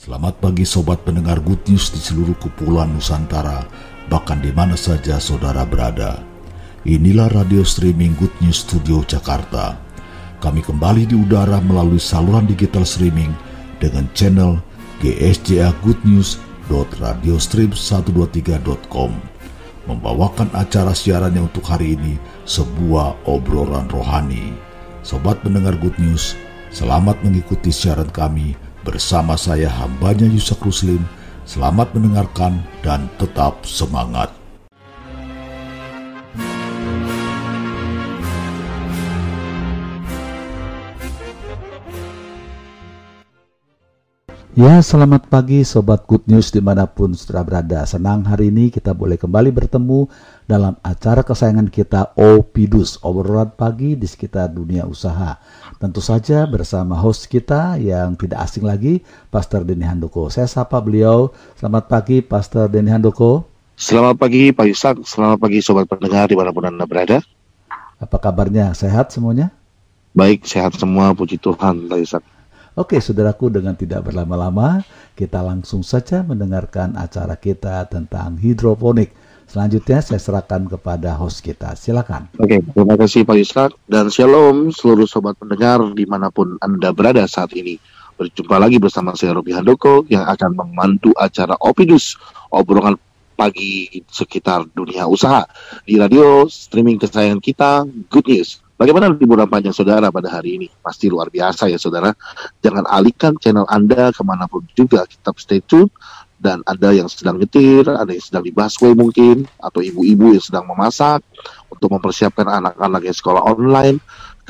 Selamat pagi sobat pendengar Good News di seluruh kepulauan Nusantara, bahkan di mana saja saudara berada. Inilah radio streaming Good News Studio Jakarta. Kami kembali di udara melalui saluran digital streaming dengan channel GSJA Good News radiostream123.com membawakan acara siarannya untuk hari ini sebuah obrolan rohani. Sobat pendengar Good News, selamat mengikuti siaran kami Bersama saya hambanya Yusak Ruslim, selamat mendengarkan dan tetap semangat. Ya, selamat pagi Sobat Good News di mana pun sudah berada. Senang hari ini kita boleh kembali bertemu dalam acara kesayangan kita Opidus, obrolan pagi di sekitar dunia usaha. Tentu saja bersama host kita yang tidak asing lagi, Pastor Denny Handoko. Saya sapa beliau. Selamat pagi, Pastor Denny Handoko. Selamat pagi, Pak Yusak. Selamat pagi, Sobat Pendengar di mana pun Anda berada. Apa kabarnya? Sehat semuanya? Baik, sehat semua. Puji Tuhan, Pak Yusak. Oke, saudaraku, dengan tidak berlama-lama, kita langsung saja mendengarkan acara kita tentang hidroponik Selanjutnya saya serahkan kepada host kita. Silakan. Oke, terima kasih Pak Yusak dan shalom seluruh sobat pendengar di mana pun Anda berada saat ini. Berjumpa lagi bersama saya Robi Handoko yang akan memandu acara Opidus, obrolan pagi sekitar dunia usaha di radio streaming kesayangan kita Good News. Bagaimana liburan panjang saudara pada hari ini? Pasti luar biasa ya saudara. Jangan alihkan channel Anda ke mana pun juga. Tetap stay tune dan ada yang sedang nyetir, ada yang sedang di busway mungkin, atau ibu-ibu yang sedang memasak untuk mempersiapkan anak-anak yang sekolah online.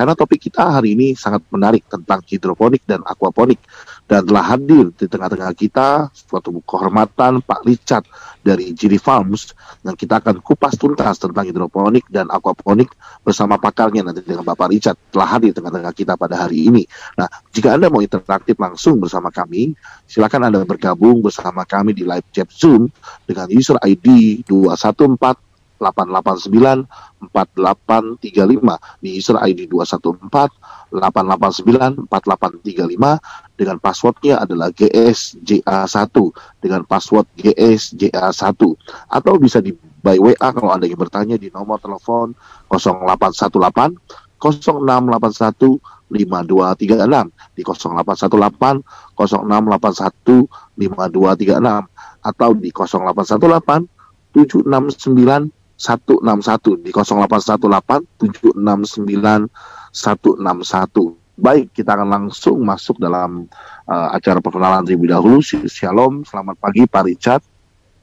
Karena topik kita hari ini sangat menarik tentang hidroponik dan aquaponik dan telah hadir di tengah-tengah kita suatu kehormatan Pak Richard dari Giri Farms yang kita akan kupas tuntas tentang hidroponik dan aquaponik bersama pakarnya nanti dengan Bapak Richard telah hadir di tengah-tengah kita pada hari ini. Nah, jika Anda mau interaktif langsung bersama kami, silakan Anda bergabung bersama kami di live chat Zoom dengan user ID 214 889 4835 di user ID 214 889 4835 dengan passwordnya adalah GSJA1 dengan password GSJA1 atau bisa di by WA kalau Anda ingin bertanya di nomor telepon 0818 0681 5236 di 0818 0681 5236 atau di 0818 769 161 di 0818 769 161. Baik, kita akan langsung masuk dalam uh, acara perkenalan terlebih dahulu. Shalom, selamat pagi Pak Richard.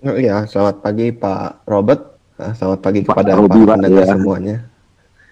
Oh, iya, selamat pagi Pak Robert. Uh, selamat pagi Pak kepada Robi, para pendengar ya. semuanya.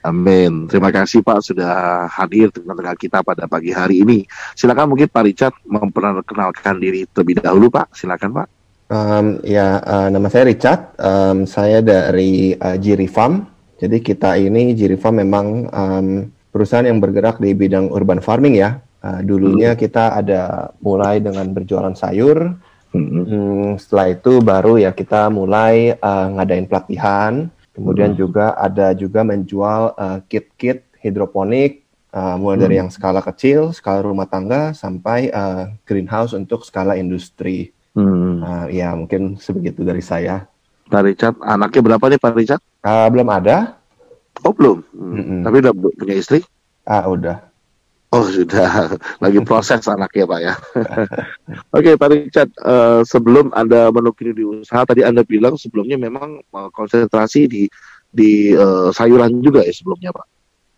Amin. Terima kasih Pak sudah hadir di tengah kita pada pagi hari ini. Silakan mungkin Pak Richard memperkenalkan diri terlebih dahulu Pak. Silakan Pak. Um, ya, uh, nama saya Richard. Um, saya dari uh, Jiri Farm. Jadi kita ini Jiri Farm memang um, perusahaan yang bergerak di bidang urban farming ya. Uh, dulunya hmm. kita ada mulai dengan berjualan sayur. Hmm. Hmm, setelah itu baru ya kita mulai uh, ngadain pelatihan. Kemudian hmm. juga ada juga menjual kit-kit uh, hidroponik. Uh, mulai hmm. dari yang skala kecil, skala rumah tangga, sampai uh, greenhouse untuk skala industri. Hmm. Uh, ya mungkin sebegitu dari saya. Pak Richard, anaknya berapa nih Pak Richard? Uh, belum ada. Oh belum. Hmm. Mm-mm. Tapi udah punya istri? Ah udah. Oh sudah, lagi proses anaknya Pak ya. Oke okay, Pak Richard, uh, sebelum Anda menukir di usaha, tadi Anda bilang sebelumnya memang uh, konsentrasi di di uh, sayuran juga ya sebelumnya Pak?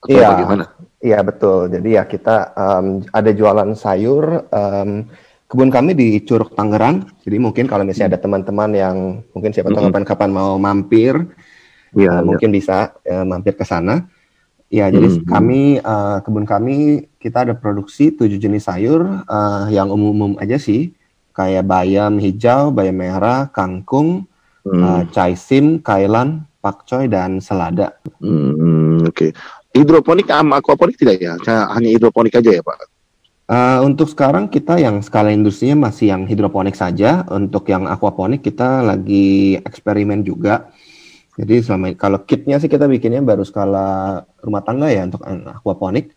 Iya, bagaimana? Iya betul. Jadi ya kita um, ada jualan sayur. Um, kebun kami di Curug Tangerang. Jadi mungkin kalau misalnya ada teman-teman yang mungkin siapa tahu kapan-kapan mau mampir, ya, uh, mungkin bisa uh, mampir ke sana. Ya, jadi mm -hmm. kami uh, kebun kami kita ada produksi tujuh jenis sayur uh, yang umum-umum aja sih, kayak bayam hijau, bayam merah, kangkung, mm. uh, caisim, kailan, pakcoy dan selada. Mm, Oke, okay. hidroponik sama aquaponik tidak ya? Hanya hidroponik aja ya Pak? Uh, untuk sekarang kita yang skala industrinya masih yang hidroponik saja. Untuk yang aquaponik kita lagi eksperimen juga. Jadi selama kalau kitnya sih kita bikinnya baru skala rumah tangga ya untuk aquaponik.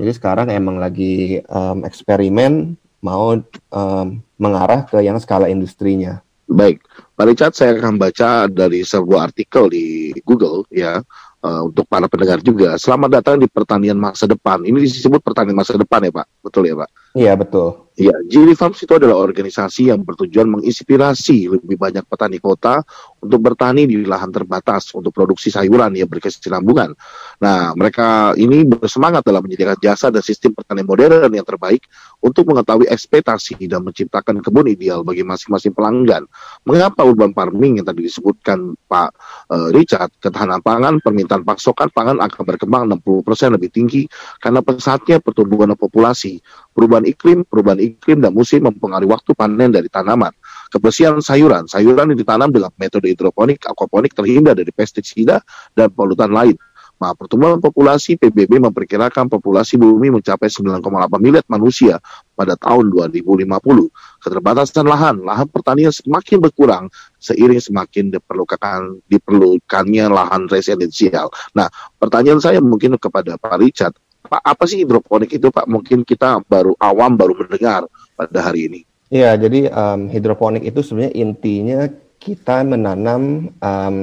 Jadi sekarang emang lagi um, eksperimen mau um, mengarah ke yang skala industrinya. Baik, Pak Richard, saya akan baca dari sebuah artikel di Google ya uh, untuk para pendengar juga. Selamat datang di pertanian masa depan. Ini disebut pertanian masa depan ya Pak, betul ya Pak? Iya betul. Ya, Giri Farms itu adalah organisasi yang bertujuan menginspirasi lebih banyak petani kota untuk bertani di lahan terbatas untuk produksi sayuran yang berkesinambungan. Nah, mereka ini bersemangat dalam menyediakan jasa dan sistem pertanian modern yang terbaik untuk mengetahui ekspektasi dan menciptakan kebun ideal bagi masing-masing pelanggan. Mengapa urban farming yang tadi disebutkan Pak uh, Richard, ketahanan pangan, permintaan pasokan pangan akan berkembang 60% lebih tinggi karena pesatnya pertumbuhan populasi, perubahan iklim, perubahan iklim dan musim mempengaruhi waktu panen dari tanaman. Kebersihan sayuran, sayuran yang ditanam dengan metode hidroponik, aquaponik terhindar dari pestisida dan polutan lain. Nah, pertumbuhan populasi PBB memperkirakan populasi bumi mencapai 9,8 miliar manusia pada tahun 2050. Keterbatasan lahan, lahan pertanian semakin berkurang seiring semakin diperlukan diperlukannya lahan residensial. Nah, pertanyaan saya mungkin kepada Pak Richard, Pak, apa sih hidroponik itu Pak? Mungkin kita baru awam baru mendengar pada hari ini. Iya, jadi um, hidroponik itu sebenarnya intinya kita menanam um,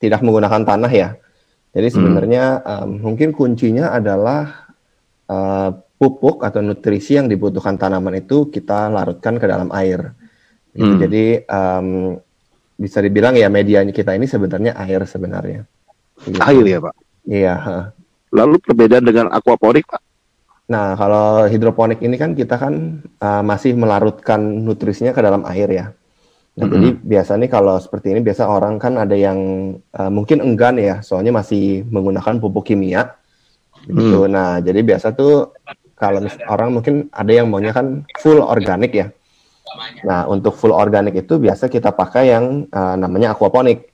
tidak menggunakan tanah ya. Jadi hmm. sebenarnya hmm. um, mungkin kuncinya adalah uh, pupuk atau nutrisi yang dibutuhkan tanaman itu kita larutkan ke dalam air. Gitu. Hmm. Jadi um, bisa dibilang ya medianya kita ini sebenarnya air sebenarnya. Gitu. Air ya pak? Iya. Lalu perbedaan dengan aquaponik, Pak? Nah, kalau hidroponik ini kan kita kan uh, masih melarutkan nutrisinya ke dalam air ya. Nah, mm -hmm. jadi biasa nih kalau seperti ini biasa orang kan ada yang uh, mungkin enggan ya, soalnya masih menggunakan pupuk kimia. Gitu. Mm. Nah, jadi biasa tuh kalau orang mungkin ada yang maunya kan full organik ya. Nah, untuk full organik itu biasa kita pakai yang uh, namanya aquaponik.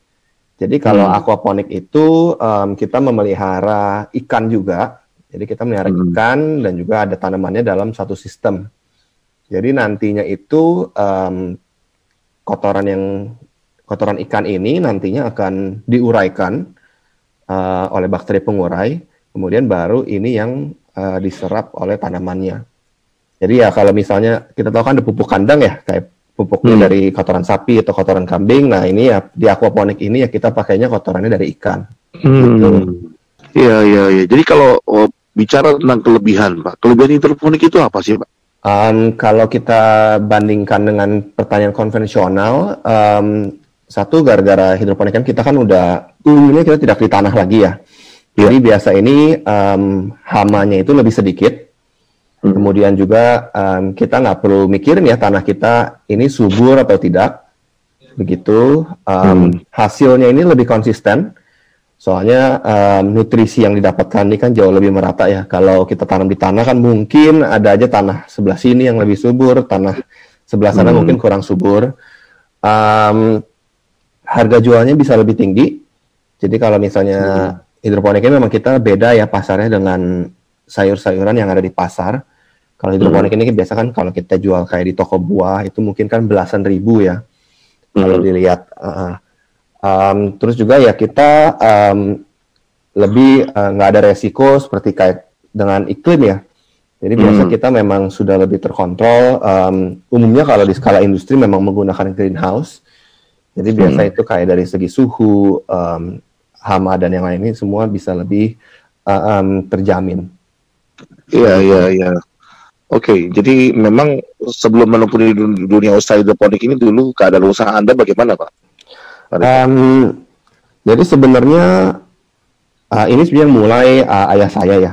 Jadi kalau hmm. aquaponik itu um, kita memelihara ikan juga. Jadi kita memelihara hmm. ikan dan juga ada tanamannya dalam satu sistem. Jadi nantinya itu um, kotoran yang kotoran ikan ini nantinya akan diuraikan uh, oleh bakteri pengurai, kemudian baru ini yang uh, diserap oleh tanamannya. Jadi ya kalau misalnya kita tahu kan ada pupuk kandang ya kayak pupuknya hmm. dari kotoran sapi atau kotoran kambing. Nah ini ya di aquaponik ini ya kita pakainya kotorannya dari ikan. Hmm. Gitu. Iya iya iya. Jadi kalau oh, bicara tentang kelebihan pak, kelebihan hidroponik itu apa sih pak? Um, kalau kita bandingkan dengan pertanian konvensional, um, satu gara-gara hidroponik kan kita kan udah umumnya kita tidak di tanah lagi ya. Jadi yeah. biasa ini um, hamanya itu lebih sedikit Hmm. Kemudian juga um, kita nggak perlu mikirin ya tanah kita ini subur atau tidak. Begitu um, hmm. hasilnya ini lebih konsisten. Soalnya um, nutrisi yang didapatkan ini kan jauh lebih merata ya. Kalau kita tanam di tanah kan mungkin ada aja tanah sebelah sini yang lebih subur, tanah sebelah sana hmm. mungkin kurang subur. Um, harga jualnya bisa lebih tinggi. Jadi kalau misalnya hmm. hidroponiknya memang kita beda ya pasarnya dengan sayur-sayuran yang ada di pasar. Kalau hidroponik hmm. ini biasa kan kalau kita jual kayak di toko buah itu mungkin kan belasan ribu ya. Hmm. Kalau dilihat. Uh, um, terus juga ya kita um, lebih uh, nggak uh, ada resiko seperti kayak dengan iklim ya. Jadi hmm. biasa kita memang sudah lebih terkontrol. Um, umumnya kalau di skala industri memang menggunakan greenhouse. Jadi biasa hmm. itu kayak dari segi suhu, um, hama dan yang lain ini semua bisa lebih uh, um, terjamin. Iya iya iya. Oke, okay, jadi memang sebelum menempuh dunia usaha hidroponik ini dulu keadaan usaha Anda bagaimana, Pak? Um, jadi sebenarnya uh, ini sebenarnya mulai uh, ayah saya ya.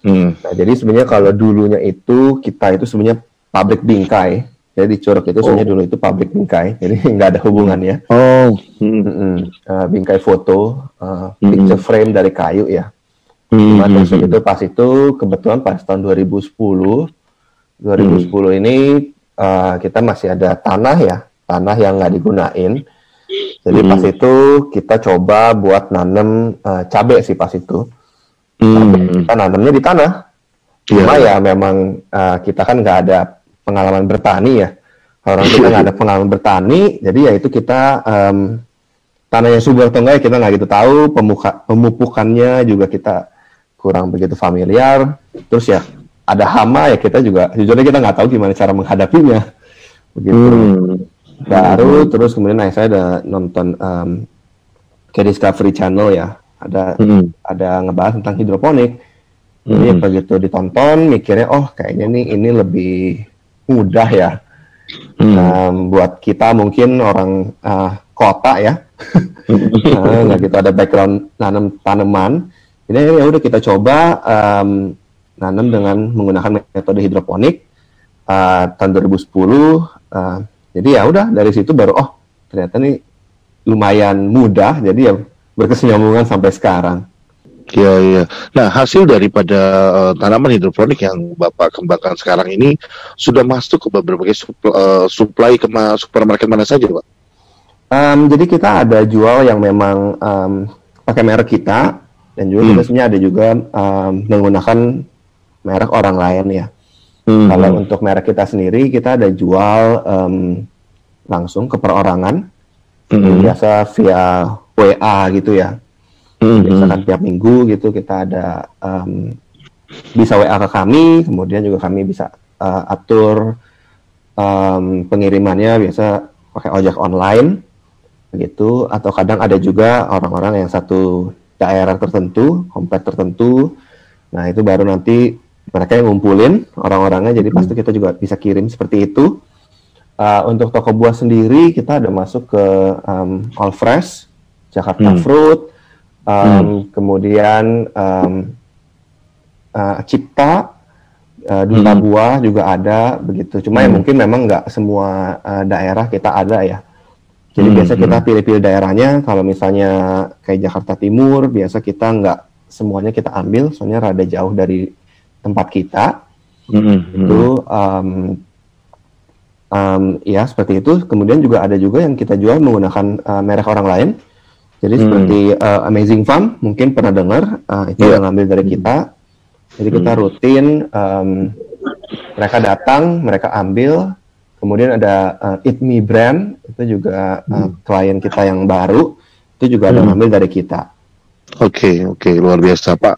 Hmm. Nah, jadi sebenarnya kalau dulunya itu kita itu sebenarnya pabrik bingkai. Jadi di Curug itu sebenarnya oh. dulu itu pabrik bingkai, jadi nggak ada hubungannya. Oh, hmm. Hmm. Uh, bingkai foto, uh, hmm. picture frame dari kayu ya. Hmm. terus itu pas itu kebetulan pas tahun 2010 2010 hmm. ini uh, kita masih ada tanah ya, tanah yang nggak digunain. Jadi hmm. pas itu kita coba buat nanam uh, cabai sih pas itu. Hmm. Kita nanamnya di tanah. Cuma yeah. ya memang uh, kita kan nggak ada pengalaman bertani ya. Orang kita nggak ada pengalaman bertani, jadi ya itu kita um, tanahnya subur atau enggak ya kita nggak gitu tahu, pemuka, pemupukannya juga kita kurang begitu familiar. Terus ya ada hama ya kita juga jujurnya kita nggak tahu gimana cara menghadapinya. Begitu. Hmm. Baru hmm. terus kemudian nah, saya ada nonton um, ke Discovery Channel ya, ada hmm. ada ngebahas tentang hidroponik. Jadi hmm. begitu ditonton mikirnya oh kayaknya nih ini lebih mudah ya. Hmm. Um, buat kita mungkin orang uh, kota ya, nah, nggak gitu ada background nanam tanaman jadi ya udah kita coba um, nanam dengan menggunakan metode hidroponik uh, tahun 2010. Uh, jadi ya udah dari situ baru oh ternyata nih lumayan mudah. Jadi ya berkesinambungan sampai sekarang. Iya iya. Nah hasil daripada uh, tanaman hidroponik yang bapak kembangkan sekarang ini sudah masuk ke berbagai suplai, uh, supply ke supermarket mana saja, pak? Um, jadi kita ada jual yang memang um, pakai merek kita dan juga hmm. kita sebenarnya ada juga um, menggunakan merek orang lain ya. Hmm. Kalau untuk merek kita sendiri kita ada jual um, langsung ke perorangan, hmm. biasa via WA gitu ya. Hmm. Biasakan tiap minggu gitu kita ada um, bisa WA ke kami, kemudian juga kami bisa uh, atur um, pengirimannya biasa pakai ojek online begitu atau kadang ada juga orang-orang yang satu daerah tertentu, komplek tertentu. Nah, itu baru nanti mereka yang ngumpulin orang-orangnya, jadi pasti kita juga bisa kirim seperti itu. Uh, untuk toko buah sendiri, kita ada masuk ke um, All Fresh, Jakarta hmm. Fruit, um, hmm. kemudian um, uh, Cipta, uh, Duta hmm. Buah juga ada, begitu. Cuma hmm. ya mungkin memang nggak semua uh, daerah kita ada ya. Jadi hmm, biasa kita hmm. pilih-pilih daerahnya. Kalau misalnya kayak Jakarta Timur, biasa kita nggak semuanya kita ambil, soalnya rada jauh dari tempat kita. Hmm. hmm. Itu um, um, ya seperti itu. Kemudian juga ada juga yang kita jual menggunakan uh, merek orang lain. Jadi hmm. seperti uh, Amazing Farm, mungkin pernah dengar, uh, itu yeah. yang ngambil dari kita. Jadi kita hmm. rutin, um, mereka datang, mereka ambil, Kemudian ada uh, Eat Me brand itu juga uh, hmm. klien kita yang baru itu juga ada hmm. ambil dari kita. Oke okay, oke okay, luar biasa Pak.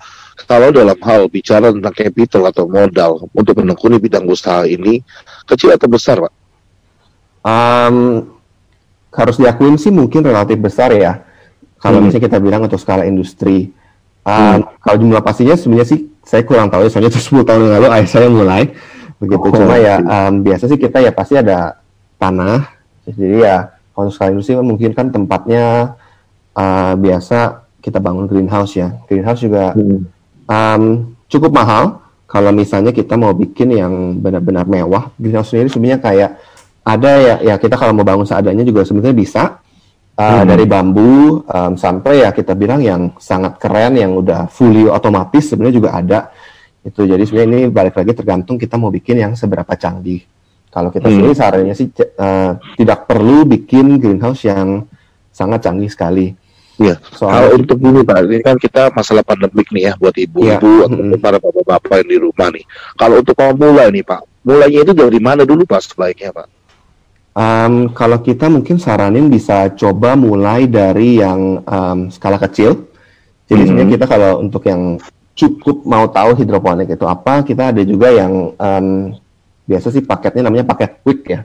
Kalau dalam hal bicara tentang capital atau modal untuk menekuni bidang usaha ini kecil atau besar Pak? Um, harus diakuin sih mungkin relatif besar ya. Kalau hmm. misalnya kita bilang untuk skala industri. Um, hmm. Kalau jumlah pastinya sebenarnya sih saya kurang tahu ya, soalnya itu 10 tahun yang lalu ayah saya mulai begitu oh, cuma ya um, biasa sih kita ya pasti ada tanah. Jadi ya kalau sekali sih mungkin kan tempatnya uh, biasa kita bangun greenhouse ya. Greenhouse juga hmm. um, cukup mahal. Kalau misalnya kita mau bikin yang benar-benar mewah greenhouse sendiri sebenarnya kayak ada ya ya kita kalau mau bangun seadanya juga sebenarnya bisa. Uh, hmm. dari bambu um, sampai ya kita bilang yang sangat keren yang udah fully otomatis sebenarnya juga ada itu jadi sebenarnya ini balik lagi tergantung kita mau bikin yang seberapa canggih kalau kita hmm. sendiri sarannya sih uh, tidak perlu bikin greenhouse yang sangat canggih sekali Iya. Soal untuk ini Pak, ini kan kita masalah pandemik nih ya buat ibu-ibu ya. atau hmm. para bapak-bapak yang di rumah nih. Kalau untuk mau mulai nih Pak, mulainya itu dari mana dulu Pak sebaiknya Pak? Um, kalau kita mungkin saranin bisa coba mulai dari yang um, skala kecil. Jadi hmm. sebenarnya kita kalau untuk yang cukup mau tahu hidroponik itu apa, kita ada juga yang um, biasa sih paketnya namanya paket quick ya.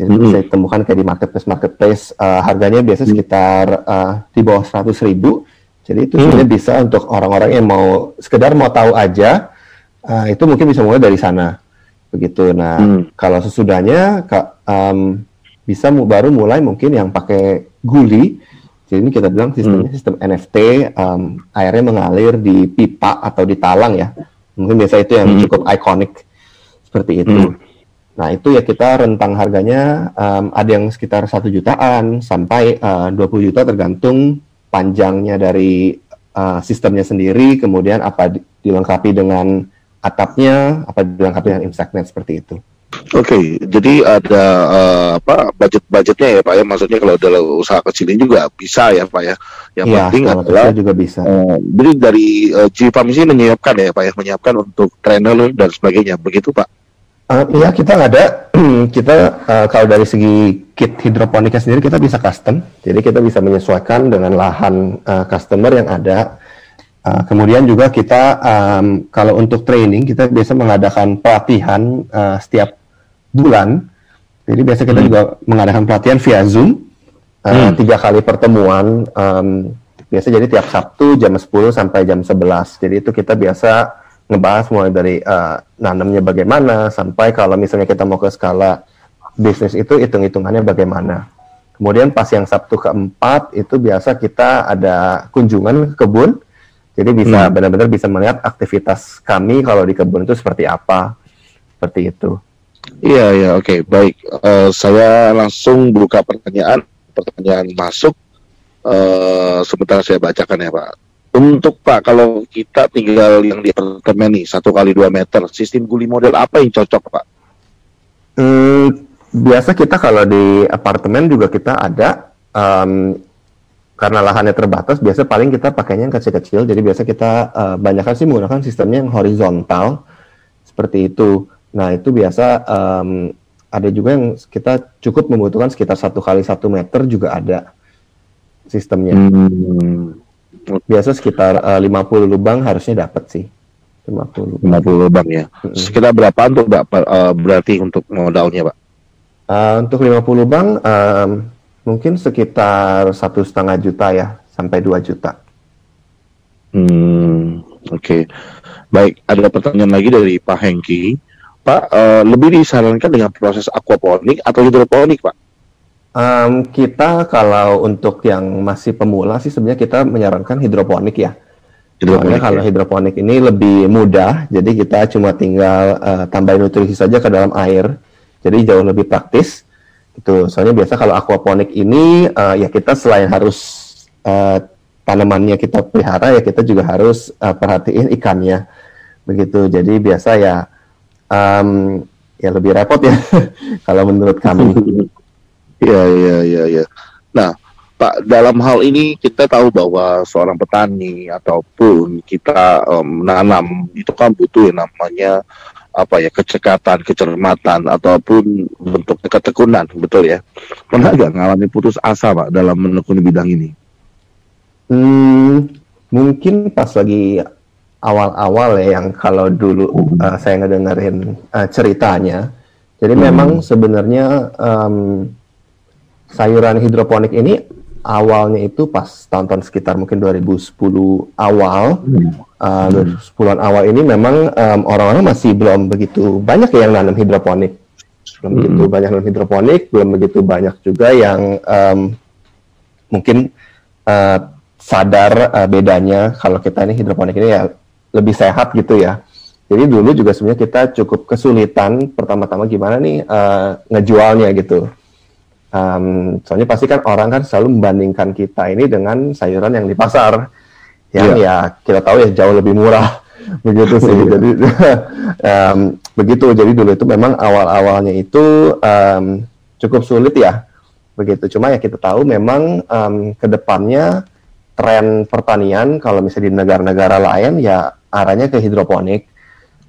Jadi mm -hmm. bisa ditemukan kayak di marketplace marketplace uh, harganya biasa sekitar uh, di bawah 100 ribu. Jadi itu mm -hmm. sebenarnya bisa untuk orang-orang yang mau sekedar mau tahu aja uh, itu mungkin bisa mulai dari sana begitu. Nah mm. kalau sesudahnya um, bisa baru mulai mungkin yang pakai guli jadi ini kita bilang sistemnya hmm. sistem NFT, um, airnya mengalir di pipa atau di talang ya. Mungkin biasa itu yang hmm. cukup ikonik seperti itu. Hmm. Nah itu ya kita rentang harganya um, ada yang sekitar satu jutaan sampai uh, 20 juta tergantung panjangnya dari uh, sistemnya sendiri, kemudian apa dilengkapi dengan atapnya, apa dilengkapi dengan insect seperti itu. Oke, okay, jadi ada uh, apa budget-budgetnya ya Pak ya, maksudnya kalau ada usaha kecil ini juga bisa ya Pak ya. Yang ya, penting adalah juga bisa. Uh, jadi dari uh, G ini menyiapkan ya Pak ya, menyiapkan untuk trainer dan sebagainya, begitu Pak? Uh, iya kita ada kita uh, kalau dari segi kit hidroponiknya sendiri kita bisa custom jadi kita bisa menyesuaikan dengan lahan uh, customer yang ada uh, kemudian juga kita um, kalau untuk training kita biasa mengadakan pelatihan uh, setiap bulan jadi biasa kita hmm. juga mengadakan pelatihan via zoom uh, hmm. tiga kali pertemuan um, biasa jadi tiap Sabtu jam 10 sampai jam 11 jadi itu kita biasa ngebahas mulai dari uh, nanamnya bagaimana sampai kalau misalnya kita mau ke skala bisnis itu hitung-hitungannya bagaimana. Kemudian pas yang Sabtu keempat itu biasa kita ada kunjungan ke kebun, jadi bisa hmm. benar-benar bisa melihat aktivitas kami kalau di kebun itu seperti apa, seperti itu. Iya iya oke okay, baik. Uh, saya langsung buka pertanyaan, pertanyaan masuk. Uh, sebentar saya bacakan ya Pak. Untuk Pak, kalau kita tinggal yang di apartemen nih, satu kali dua meter, sistem guli model apa yang cocok Pak? Hmm, biasa kita kalau di apartemen juga kita ada, um, karena lahannya terbatas, biasa paling kita pakainya yang kecil-kecil, jadi biasa kita uh, banyakkan sih menggunakan sistemnya yang horizontal, seperti itu. Nah itu biasa um, ada juga yang kita cukup membutuhkan sekitar satu kali satu meter juga ada sistemnya. Hmm biasa sekitar eh, uh, 50 lubang harusnya dapat sih. 50 lubang. 50 lubang ya. Mm-hmm. Sekitar berapa untuk Pak uh, berarti untuk modalnya, Pak? Uh, untuk 50 lubang um, mungkin sekitar satu setengah juta ya sampai 2 juta. Hmm, oke. Okay. Baik, ada pertanyaan lagi dari Pak Hengki. Pak, uh, lebih disarankan dengan proses aquaponik atau hidroponik, Pak? Um, kita kalau untuk yang masih pemula sih sebenarnya kita menyarankan hidroponik ya. Hidroponik, kalau ya. hidroponik ini lebih mudah, jadi kita cuma tinggal uh, tambahin nutrisi saja ke dalam air, jadi jauh lebih praktis. Itu soalnya biasa kalau aquaponik ini uh, ya kita selain harus uh, tanamannya kita pelihara ya kita juga harus uh, perhatiin ikannya, begitu. Jadi biasa ya um, ya lebih repot ya kalau menurut kami. Iya, iya, iya, iya. Nah, Pak, dalam hal ini kita tahu bahwa seorang petani ataupun kita um, menanam itu kan butuh yang namanya apa ya kecekatan, kecermatan ataupun bentuk ketekunan, betul ya? Pernah nggak ngalami putus asa Pak dalam menekuni bidang ini? Hmm, mungkin pas lagi awal-awal ya yang kalau dulu uh, saya ngedengerin uh, ceritanya, jadi hmm. memang sebenarnya um, sayuran hidroponik ini awalnya itu pas tahun-tahun sekitar mungkin 2010 awal, hmm. uh, 2010-an awal ini memang um, orang-orang masih belum begitu banyak yang nanam hidroponik, belum hmm. begitu banyak nanam hidroponik, belum begitu banyak juga yang um, mungkin uh, sadar uh, bedanya kalau kita ini hidroponik ini ya lebih sehat gitu ya. Jadi dulu juga sebenarnya kita cukup kesulitan pertama-tama gimana nih uh, ngejualnya gitu Um, soalnya pasti kan orang kan selalu membandingkan kita ini dengan sayuran yang di pasar, yang yeah. ya kita tahu ya jauh lebih murah begitu sih. jadi um, begitu. Jadi dulu itu memang awal-awalnya itu um, cukup sulit ya, begitu. Cuma ya kita tahu memang um, ke depannya tren pertanian kalau misalnya di negara-negara lain ya arahnya ke hidroponik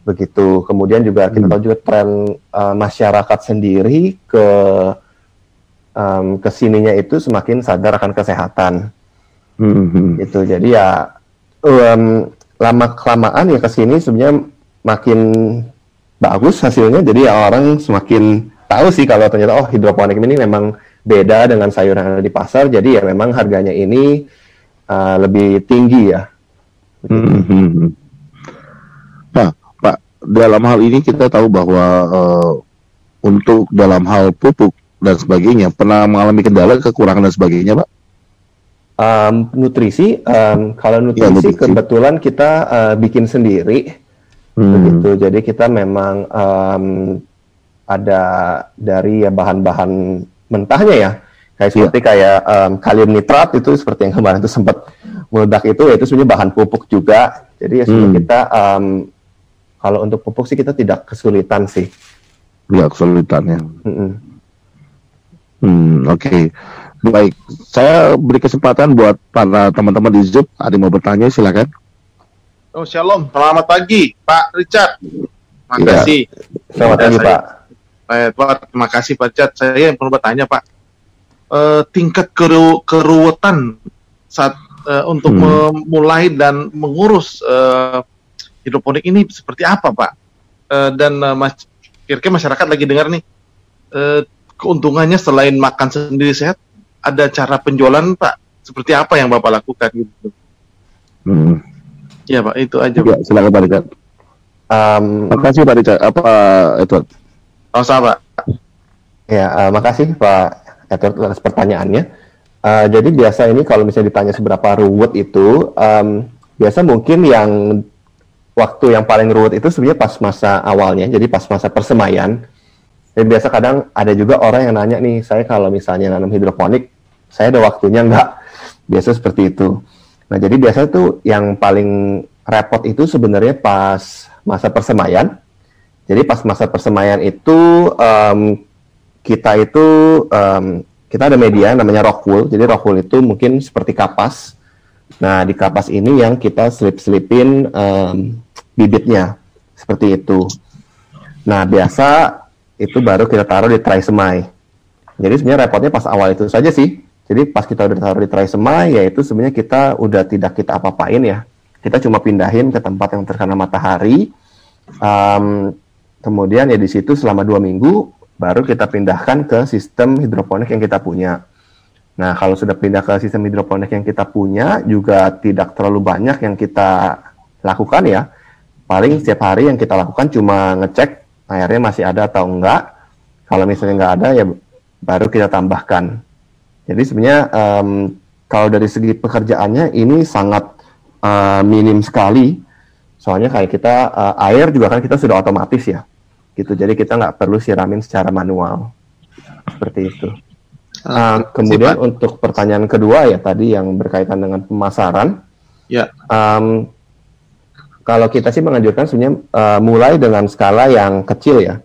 begitu. Kemudian juga kita hmm. tahu juga tren uh, masyarakat sendiri ke um, ke sininya itu semakin sadar akan kesehatan. Mm-hmm. Itu jadi ya um, lama kelamaan ya ke sini sebenarnya makin bagus hasilnya. Jadi ya orang semakin tahu sih kalau ternyata oh hidroponik ini memang beda dengan sayuran yang ada di pasar. Jadi ya memang harganya ini uh, lebih tinggi ya. Mm-hmm. Nah, Pak, dalam hal ini kita tahu bahwa uh, untuk dalam hal pupuk dan sebagainya pernah mengalami kendala kekurangan dan sebagainya pak um, nutrisi um, kalau nutrisi, ya, nutrisi kebetulan kita uh, bikin sendiri hmm. begitu jadi kita memang um, ada dari ya bahan-bahan mentahnya ya kayak seperti ya. kayak um, kalium nitrat itu seperti yang kemarin itu sempat meledak itu ya itu sebenarnya bahan pupuk juga jadi ya hmm. kita um, kalau untuk pupuk sih kita tidak kesulitan sih tidak kesulitan ya hmm. Hmm, oke. Okay. Baik, saya beri kesempatan buat para teman-teman di Zoom. Ada yang mau bertanya, silakan. Oh, shalom. Selamat pagi, Pak Richard. Makasih. Selamat Ya, pagi saya- Pak. Pak Edward, terima kasih Pak Cat. Saya yang perlu bertanya Pak, Eh, tingkat keru keruwetan saat eh, untuk Hmm. memulai dan mengurus eh, hidroponik ini seperti apa Pak? Eh, dan eh, mas, kira-kira masyarakat lagi dengar nih, eh, keuntungannya selain makan sendiri sehat, ada cara penjualan Pak? Seperti apa yang Bapak lakukan gitu? Hmm. Ya Pak, itu aja. Ya, silakan Pak Richard. Um, Makasih Pak Richard. Apa Edward? Oh, sama Pak. Ya, eh, makasih Pak atas pertanyaannya. Eh, jadi biasa ini kalau misalnya ditanya seberapa ruwet itu, em, biasa mungkin yang waktu yang paling ruwet itu sebenarnya pas masa awalnya, jadi pas masa persemaian. Dan biasa kadang ada juga orang yang nanya nih, saya kalau misalnya nanam hidroponik, saya ada waktunya nggak? Biasa seperti itu. Nah, jadi biasa tuh yang paling repot itu sebenarnya pas masa persemaian. Jadi pas masa persemaian itu em, kita itu em, kita ada media namanya rock wool. Jadi rock wool itu mungkin seperti kapas. Nah di kapas ini yang kita selip-selipin em, bibitnya seperti itu. Nah biasa itu baru kita taruh di tray semai. Jadi sebenarnya repotnya pas awal itu saja sih. Jadi pas kita udah taruh di tray semai, ya itu sebenarnya kita udah tidak kita apa-apain ya. Kita cuma pindahin ke tempat yang terkena matahari. Em, kemudian ya di situ selama dua minggu baru kita pindahkan ke sistem hidroponik yang kita punya. Nah kalau sudah pindah ke sistem hidroponik yang kita punya juga tidak terlalu banyak yang kita lakukan ya. Paling setiap hari yang kita lakukan cuma ngecek airnya masih ada atau enggak. Kalau misalnya nggak ada ya baru kita tambahkan. Jadi sebenarnya em, kalau dari segi pekerjaannya ini sangat eh, minim sekali. Soalnya kayak kita eh, air juga kan kita sudah otomatis ya, gitu. Jadi kita nggak perlu siramin secara manual seperti itu. Uh, kemudian untuk pertanyaan kedua ya tadi yang berkaitan dengan pemasaran. Ya. Um, kalau kita sih menganjurkan sebenarnya uh, mulai dengan skala yang kecil ya.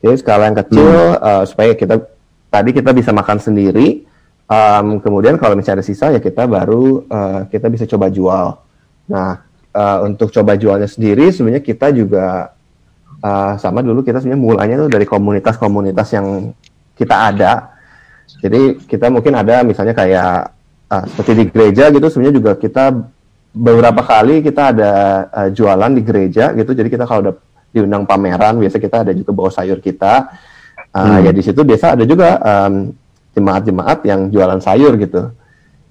Jadi skala yang kecil uh, supaya kita tadi kita bisa makan sendiri. Um, kemudian kalau misalnya ada sisa ya kita baru uh, kita bisa coba jual. Nah uh, untuk coba jualnya sendiri sebenarnya kita juga uh, sama dulu kita sebenarnya mulanya tuh dari komunitas-komunitas yang kita ada. Jadi kita mungkin ada misalnya kayak uh, seperti di gereja gitu sebenarnya juga kita beberapa kali kita ada uh, jualan di gereja gitu. Jadi kita kalau udah diundang pameran biasa kita ada juga bawa sayur kita. Uh, Hmm. Ya di situ biasa ada juga um, jemaat-jemaat yang jualan sayur gitu.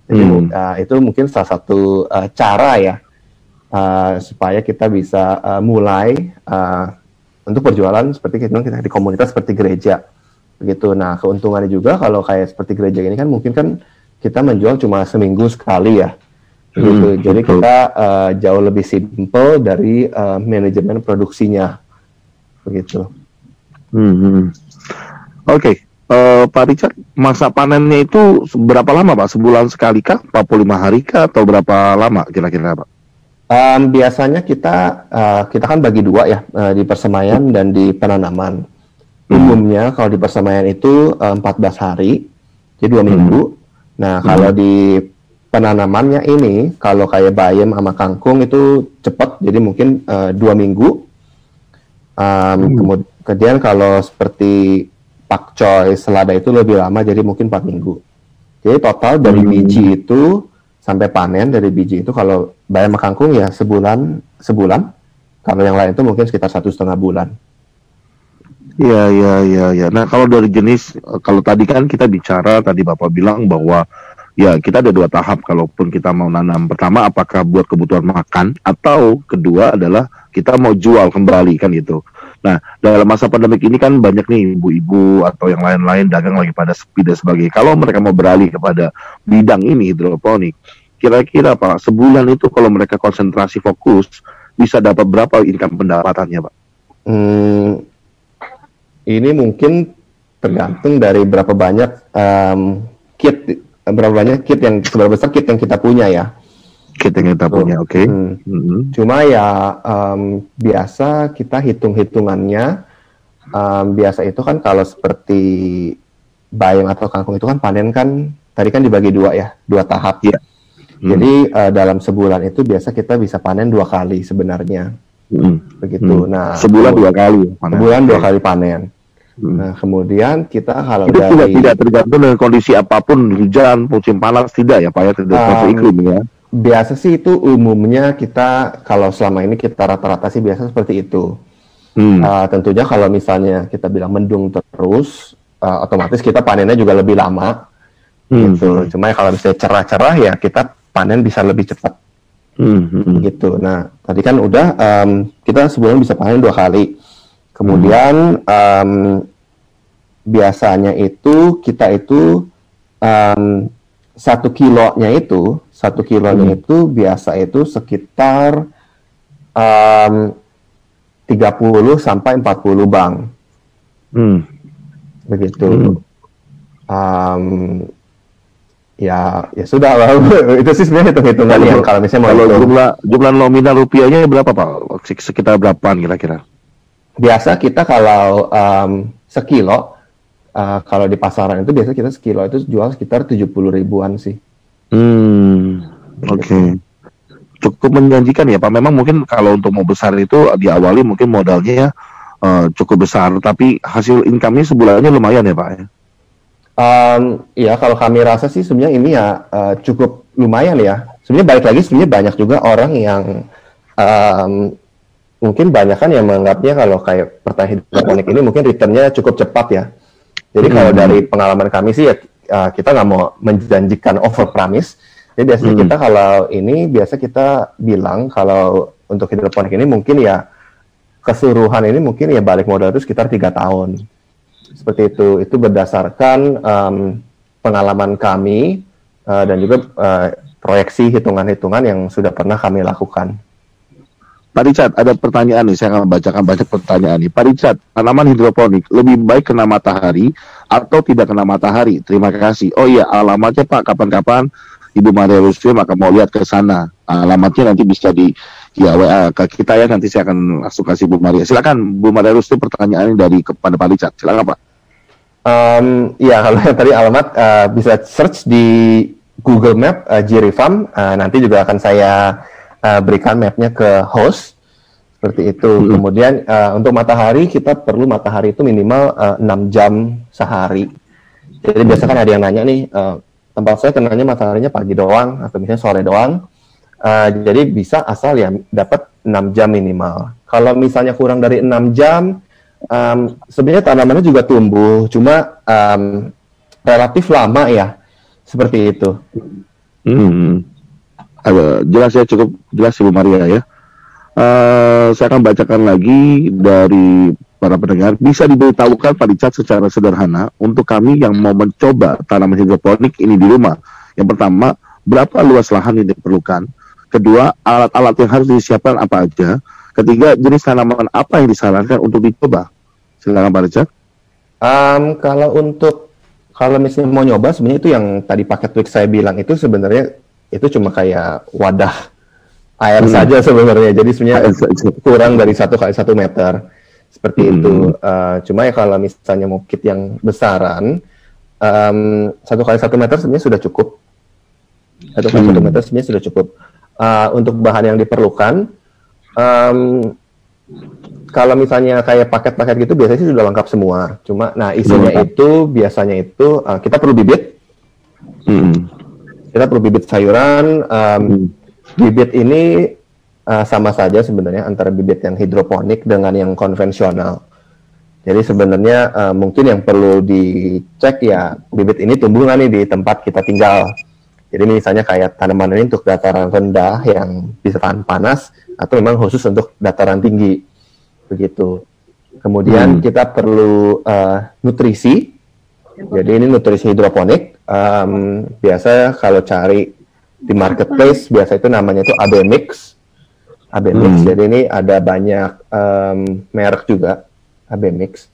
Jadi Hmm. uh, itu mungkin salah satu uh, cara ya uh, supaya kita bisa uh, mulai uh, untuk berjualan seperti kita di komunitas seperti gereja begitu. Nah keuntungannya juga kalau kayak seperti gereja ini kan mungkin kan kita menjual cuma seminggu sekali ya. Begitu. Hmm, Jadi betul. kita uh, jauh lebih simple dari uh, manajemen produksinya begitu. Hmm, hmm. Oke, eh, Pak Richard, masa panennya itu berapa lama Pak? Sebulan sekali kah? 45 hari kah? Atau berapa lama kira-kira Pak? Um, biasanya kita uh, kita kan bagi dua ya uh, di persemaian dan di penanaman. Umumnya kalau di persemaian itu uh, 14 hari, jadi dua Hmm. minggu. Nah kalau di penanamannya ini, kalau kayak bayam sama kangkung itu cepat, jadi mungkin uh, dua minggu. Um, kemud- kemudian kalau seperti pakcoy, selada itu lebih lama, jadi mungkin empat minggu. Jadi total dari Hmm. biji itu sampai panen dari biji itu kalau bayam kangkung ya sebulan sebulan. Kalau yang lain itu mungkin sekitar satu setengah bulan. Iya, iya, iya, iya. Nah, kalau dari jenis, eh, kalau tadi kan kita bicara, tadi Bapak bilang bahwa ya kita ada dua tahap. Kalaupun kita mau nanam, pertama apakah buat kebutuhan makan, atau kedua adalah kita mau jual kembali kan gitu. Nah, dalam masa pandemik ini kan banyak nih ibu-ibu atau yang lain-lain dagang lagi pada sepi dan sebagainya. Kalau mereka mau beralih kepada bidang ini hidroponik, kira-kira Pak, sebulan itu kalau mereka konsentrasi fokus bisa dapat berapa income pendapatannya Pak? Hmm, ini mungkin tergantung dari berapa banyak em, kit, berapa banyak kit yang seberapa besar kit yang kita punya ya. Kita yang kita Betul. punya, oke. Hmm. Mhm. Cuma ya em, biasa kita hitung-hitungannya em, biasa itu kan kalau seperti bayam atau kangkung itu kan panen kan tadi kan dibagi dua ya, dua tahap. Iya. Hmm. Jadi eh, dalam sebulan itu biasa kita bisa panen dua kali sebenarnya. Hmm. begitu. Hmm. Nah, Sebulan dua kali. panen. sebulan dua kali panen. Hmm. Nah, kemudian kita kalau Itu tidak dari tidak tergantung dengan kondisi apa pun hujan musim panas tidak ya pak ya tidak tergantung Um, iklim ya. Biasa sih itu umumnya kita kalau selama ini kita rata-rata sih biasa seperti itu. Hmm. Uh, tentunya kalau misalnya kita bilang mendung terus, uh, otomatis kita panennya juga lebih lama. Hmm. Gitu. Cuma ya kalau misalnya cerah-cerah ya kita panen bisa lebih cepat. Hmm. Hmm. gitu. Nah, tadi kan udah em, kita sebulan bisa panen dua kali. Kemudian em, biasanya itu kita itu em, satu kilonya itu satu kilonya Hmm. itu biasa itu sekitar em, 30 sampai 40 bang Hmm. begitu. Em, ya ya sudah itu sih sebenarnya hitung-hitungan yang kalau misalnya mau Kalau hitung. jumlah jumlah nominal rupiahnya berapa pak? Sek- Sekitar berapaan kira-kira? biasa kita kalau em, sekilo eh, kalau di pasaran itu biasa kita sekilo itu jual sekitar 70 ribuan sih. Hmm. Oke. Cukup menjanjikan ya pak. Memang mungkin kalau untuk mau besar itu diawali mungkin modalnya ya eh, cukup besar, tapi hasil income-nya sebulannya lumayan ya pak. ya? Em, ya kalau kami rasa sih sebenarnya ini ya eh, cukup lumayan ya. Sebenarnya balik lagi sebenarnya banyak juga orang yang em, mungkin banyak kan yang menganggapnya kalau kayak pertanian hidroponik ini mungkin returnnya cukup cepat ya. Jadi kalau Hmm. dari pengalaman kami sih ya eh, kita nggak mau menjanjikan over promise. Jadi biasanya Hmm. kita kalau ini biasa kita bilang kalau untuk hidroponik ini mungkin ya keseluruhan ini mungkin ya balik modal itu sekitar tiga tahun. Seperti itu. Itu berdasarkan em, pengalaman kami eh, dan juga eh, proyeksi hitungan-hitungan yang sudah pernah kami lakukan. Pak Richard, ada pertanyaan nih, saya akan bacakan banyak pertanyaan nih. Pak Richard, tanaman hidroponik lebih baik kena matahari atau tidak kena matahari? Terima kasih. Oh iya, alamatnya Pak, kapan-kapan Ibu Maria Rusli maka mau lihat ke sana. Alamatnya nanti bisa di ya WA ke kita ya, nanti saya akan langsung kasih Bu Maria. Silakan Bu Maria Rusli pertanyaannya dari kepada Pak Richard. Silakan Pak. Em, ya kalau yang tadi alamat eh, bisa search di Google Map uh, Farm. Eh, nanti juga akan saya eh, berikan mapnya ke host seperti itu. Hmm. Kemudian eh, untuk matahari kita perlu matahari itu minimal eh, 6 jam sehari. Jadi biasa kan ada yang nanya nih eh, tempat saya kenanya mataharinya pagi doang atau misalnya sore doang. Eh, jadi bisa asal ya dapat 6 jam minimal. Kalau misalnya kurang dari 6 jam em, sebenarnya tanamannya juga tumbuh, cuma em, relatif lama ya, seperti itu. Hmm. Jelas ya cukup jelas Ibu Maria ya. Eh, saya akan bacakan lagi dari para pendengar. Bisa diberitahukan Pak Richard secara sederhana untuk kami yang mau mencoba tanaman hidroponik ini di rumah. Yang pertama, berapa luas lahan yang diperlukan? Kedua, alat-alat yang harus disiapkan apa aja? Ketiga, jenis tanaman apa yang disarankan untuk dicoba? Silakan Pak Richard. Em, kalau untuk kalau misalnya mau nyoba, sebenarnya itu yang tadi paket tweak saya bilang itu sebenarnya itu cuma kayak wadah air Hmm. saja sebenarnya. Jadi sebenarnya kurang dari satu kali satu meter seperti Hmm. itu. Eh, cuma ya kalau misalnya mau kit yang besaran, satu kali satu meter sebenarnya sudah cukup. Satu kali Hmm. satu meter sebenarnya sudah cukup. Eh, untuk bahan yang diperlukan, em, kalau misalnya kayak paket-paket gitu biasanya sih sudah lengkap semua. Cuma, nah isinya Lengkap. itu biasanya itu eh, kita perlu bibit, Hmm. kita perlu bibit sayuran. em, Hmm. Bibit ini uh, sama saja sebenarnya antara bibit yang hidroponik dengan yang konvensional. Jadi sebenarnya uh, mungkin yang perlu dicek ya bibit ini tumbuh nggak nih di tempat kita tinggal. Jadi misalnya kayak tanaman ini untuk dataran rendah yang bisa tahan panas atau memang khusus untuk dataran tinggi begitu. Kemudian Hmm. kita perlu uh, nutrisi. Jadi ini nutrisi hidroponik. Um, biasa kalau cari di marketplace biasa itu namanya itu AB Mix. AB Mix. Hmm. Jadi ini ada banyak em, merek juga AB Mix.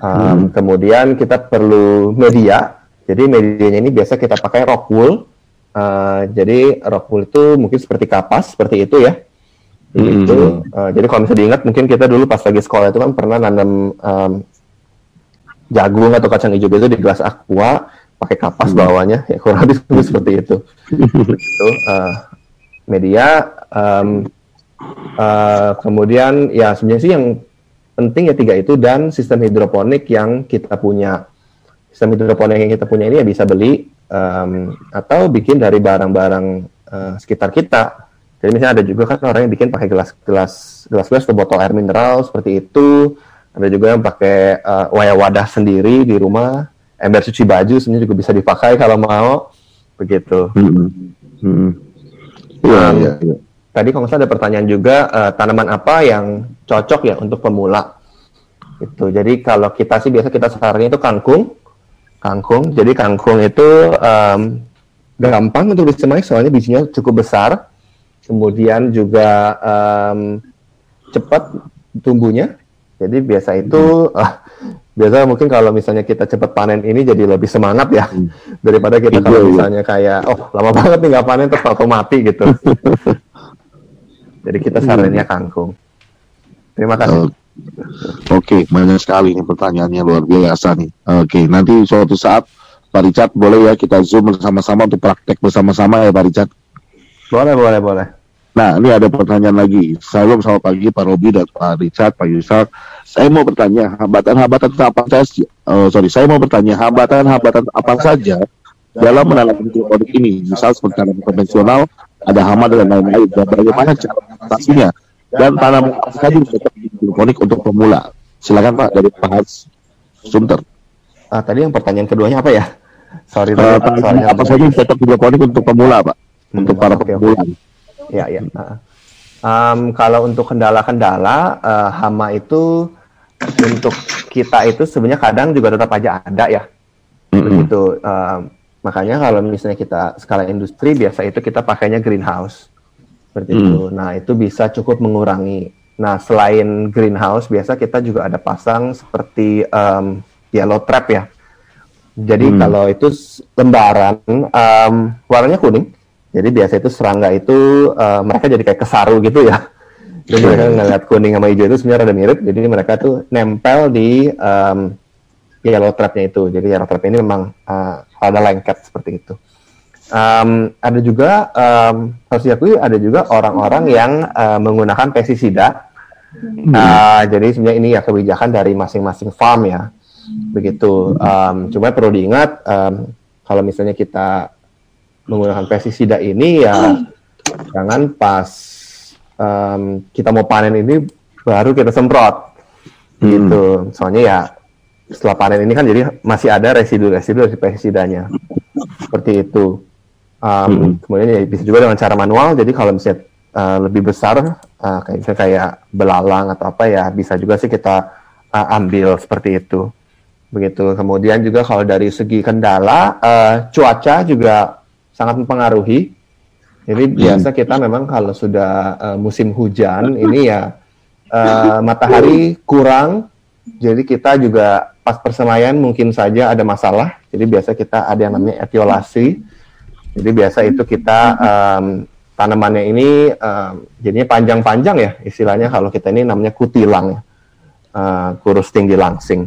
Em, Kemudian kita perlu media. Jadi medianya ini biasa kita pakai rock wool. Eh, jadi rock wool itu mungkin seperti kapas seperti itu ya. Hmm. Itu. Eh, jadi kalau misalnya diingat mungkin kita dulu pas lagi sekolah itu kan pernah nanam em, jagung atau kacang hijau itu di gelas aqua pakai kapas Hmm. bawahnya ya kurang lebih seperti itu itu eh, media em, Uh, kemudian ya sebenarnya sih yang penting ya tiga itu dan sistem hidroponik yang kita punya. Sistem hidroponik yang kita punya ini ya bisa beli um, atau bikin dari barang-barang uh, sekitar kita. Jadi misalnya ada juga kan orang yang bikin pakai gelas-gelas gelas-gelas atau botol air mineral seperti itu. Ada juga yang pakai uh, wadah sendiri di rumah. Ember cuci baju sebenarnya juga bisa dipakai kalau mau. Begitu. Hmm. Hmm. Ya, um, ya, ya tadi kalau nggak ada pertanyaan juga uh, tanaman apa yang cocok ya untuk pemula itu jadi kalau kita sih biasa kita sarannya itu kangkung kangkung jadi kangkung itu um, gampang untuk disemai soalnya bijinya cukup besar kemudian juga um, cepat tumbuhnya jadi biasa itu uh, biasa mungkin kalau misalnya kita cepat panen ini jadi lebih semangat ya hmm. daripada kita kalau iya. misalnya kayak oh lama banget nih nggak panen terus atau mati gitu Jadi kita sarannya kangkung. Terima kasih. Oke, okay, banyak sekali nih pertanyaannya luar biasa nih. Oke, okay, nanti suatu saat Pak Richard boleh ya kita zoom bersama-sama untuk praktek bersama-sama ya Pak Richard. Boleh, boleh, boleh. Nah, ini ada pertanyaan lagi. Salam selamat pagi Pak Robi dan Pak Richard, Pak Yusuf. Saya mau bertanya, hambatan-hambatan apa saja? Oh, sorry, saya mau bertanya, hambatan-hambatan apa saja dalam menanam hidroponik ini? Misal seperti tanaman konvensional, ada hama dan lain-lain. Dan bagaimana cara mengatasinya? Dan tanaman apa saja hidroponik untuk pemula? Silakan Pak dari Pak Hans Sunter. Ah, tadi yang pertanyaan keduanya apa ya? Sorry, uh, tanya apa saja cocok hidroponik untuk pemula, Pak? Hmm, untuk para okay, pemula. Okay. Ya, ya. Um, kalau untuk kendala-kendala uh, hama itu untuk kita itu sebenarnya kadang juga tetap aja ada ya. Begitu. Uh, Makanya kalau misalnya kita skala industri biasa itu kita pakainya greenhouse. Seperti hmm. itu. Nah, itu bisa cukup mengurangi. Nah, selain greenhouse biasa kita juga ada pasang seperti um, yellow trap ya. Jadi hmm. kalau itu lembaran um, warnanya kuning. Jadi biasa itu serangga itu uh, mereka jadi kayak kesaru gitu ya. Jadi mereka ngeliat kuning sama hijau itu sebenarnya ada mirip. Jadi mereka tuh nempel di um, yellow trapnya itu. Jadi yellow trap ini memang uh, ada lengket seperti itu. Um, ada juga um, harus diakui ada juga orang-orang yang uh, menggunakan pestisida. Hmm. Uh, jadi sebenarnya ini ya kebijakan dari masing-masing farm ya, begitu. Um, cuma perlu diingat um, kalau misalnya kita menggunakan pestisida ini ya jangan pas um, kita mau panen ini baru kita semprot, hmm. gitu. Soalnya ya setelah panen ini kan jadi masih ada residu-residu dari pestisidanya seperti itu um, hmm. kemudian ya bisa juga dengan cara manual jadi kalau misalnya uh, lebih besar uh, kayak misalnya kayak belalang atau apa ya bisa juga sih kita uh, ambil seperti itu begitu kemudian juga kalau dari segi kendala uh, cuaca juga sangat mempengaruhi jadi yeah. biasa kita memang kalau sudah uh, musim hujan ini ya uh, matahari kurang jadi kita juga pas persemaian mungkin saja ada masalah. Jadi biasa kita ada yang namanya etiolasi. Jadi biasa itu kita um, tanamannya ini um, jadinya panjang-panjang ya istilahnya kalau kita ini namanya kutilang ya. Uh, kurus tinggi langsing.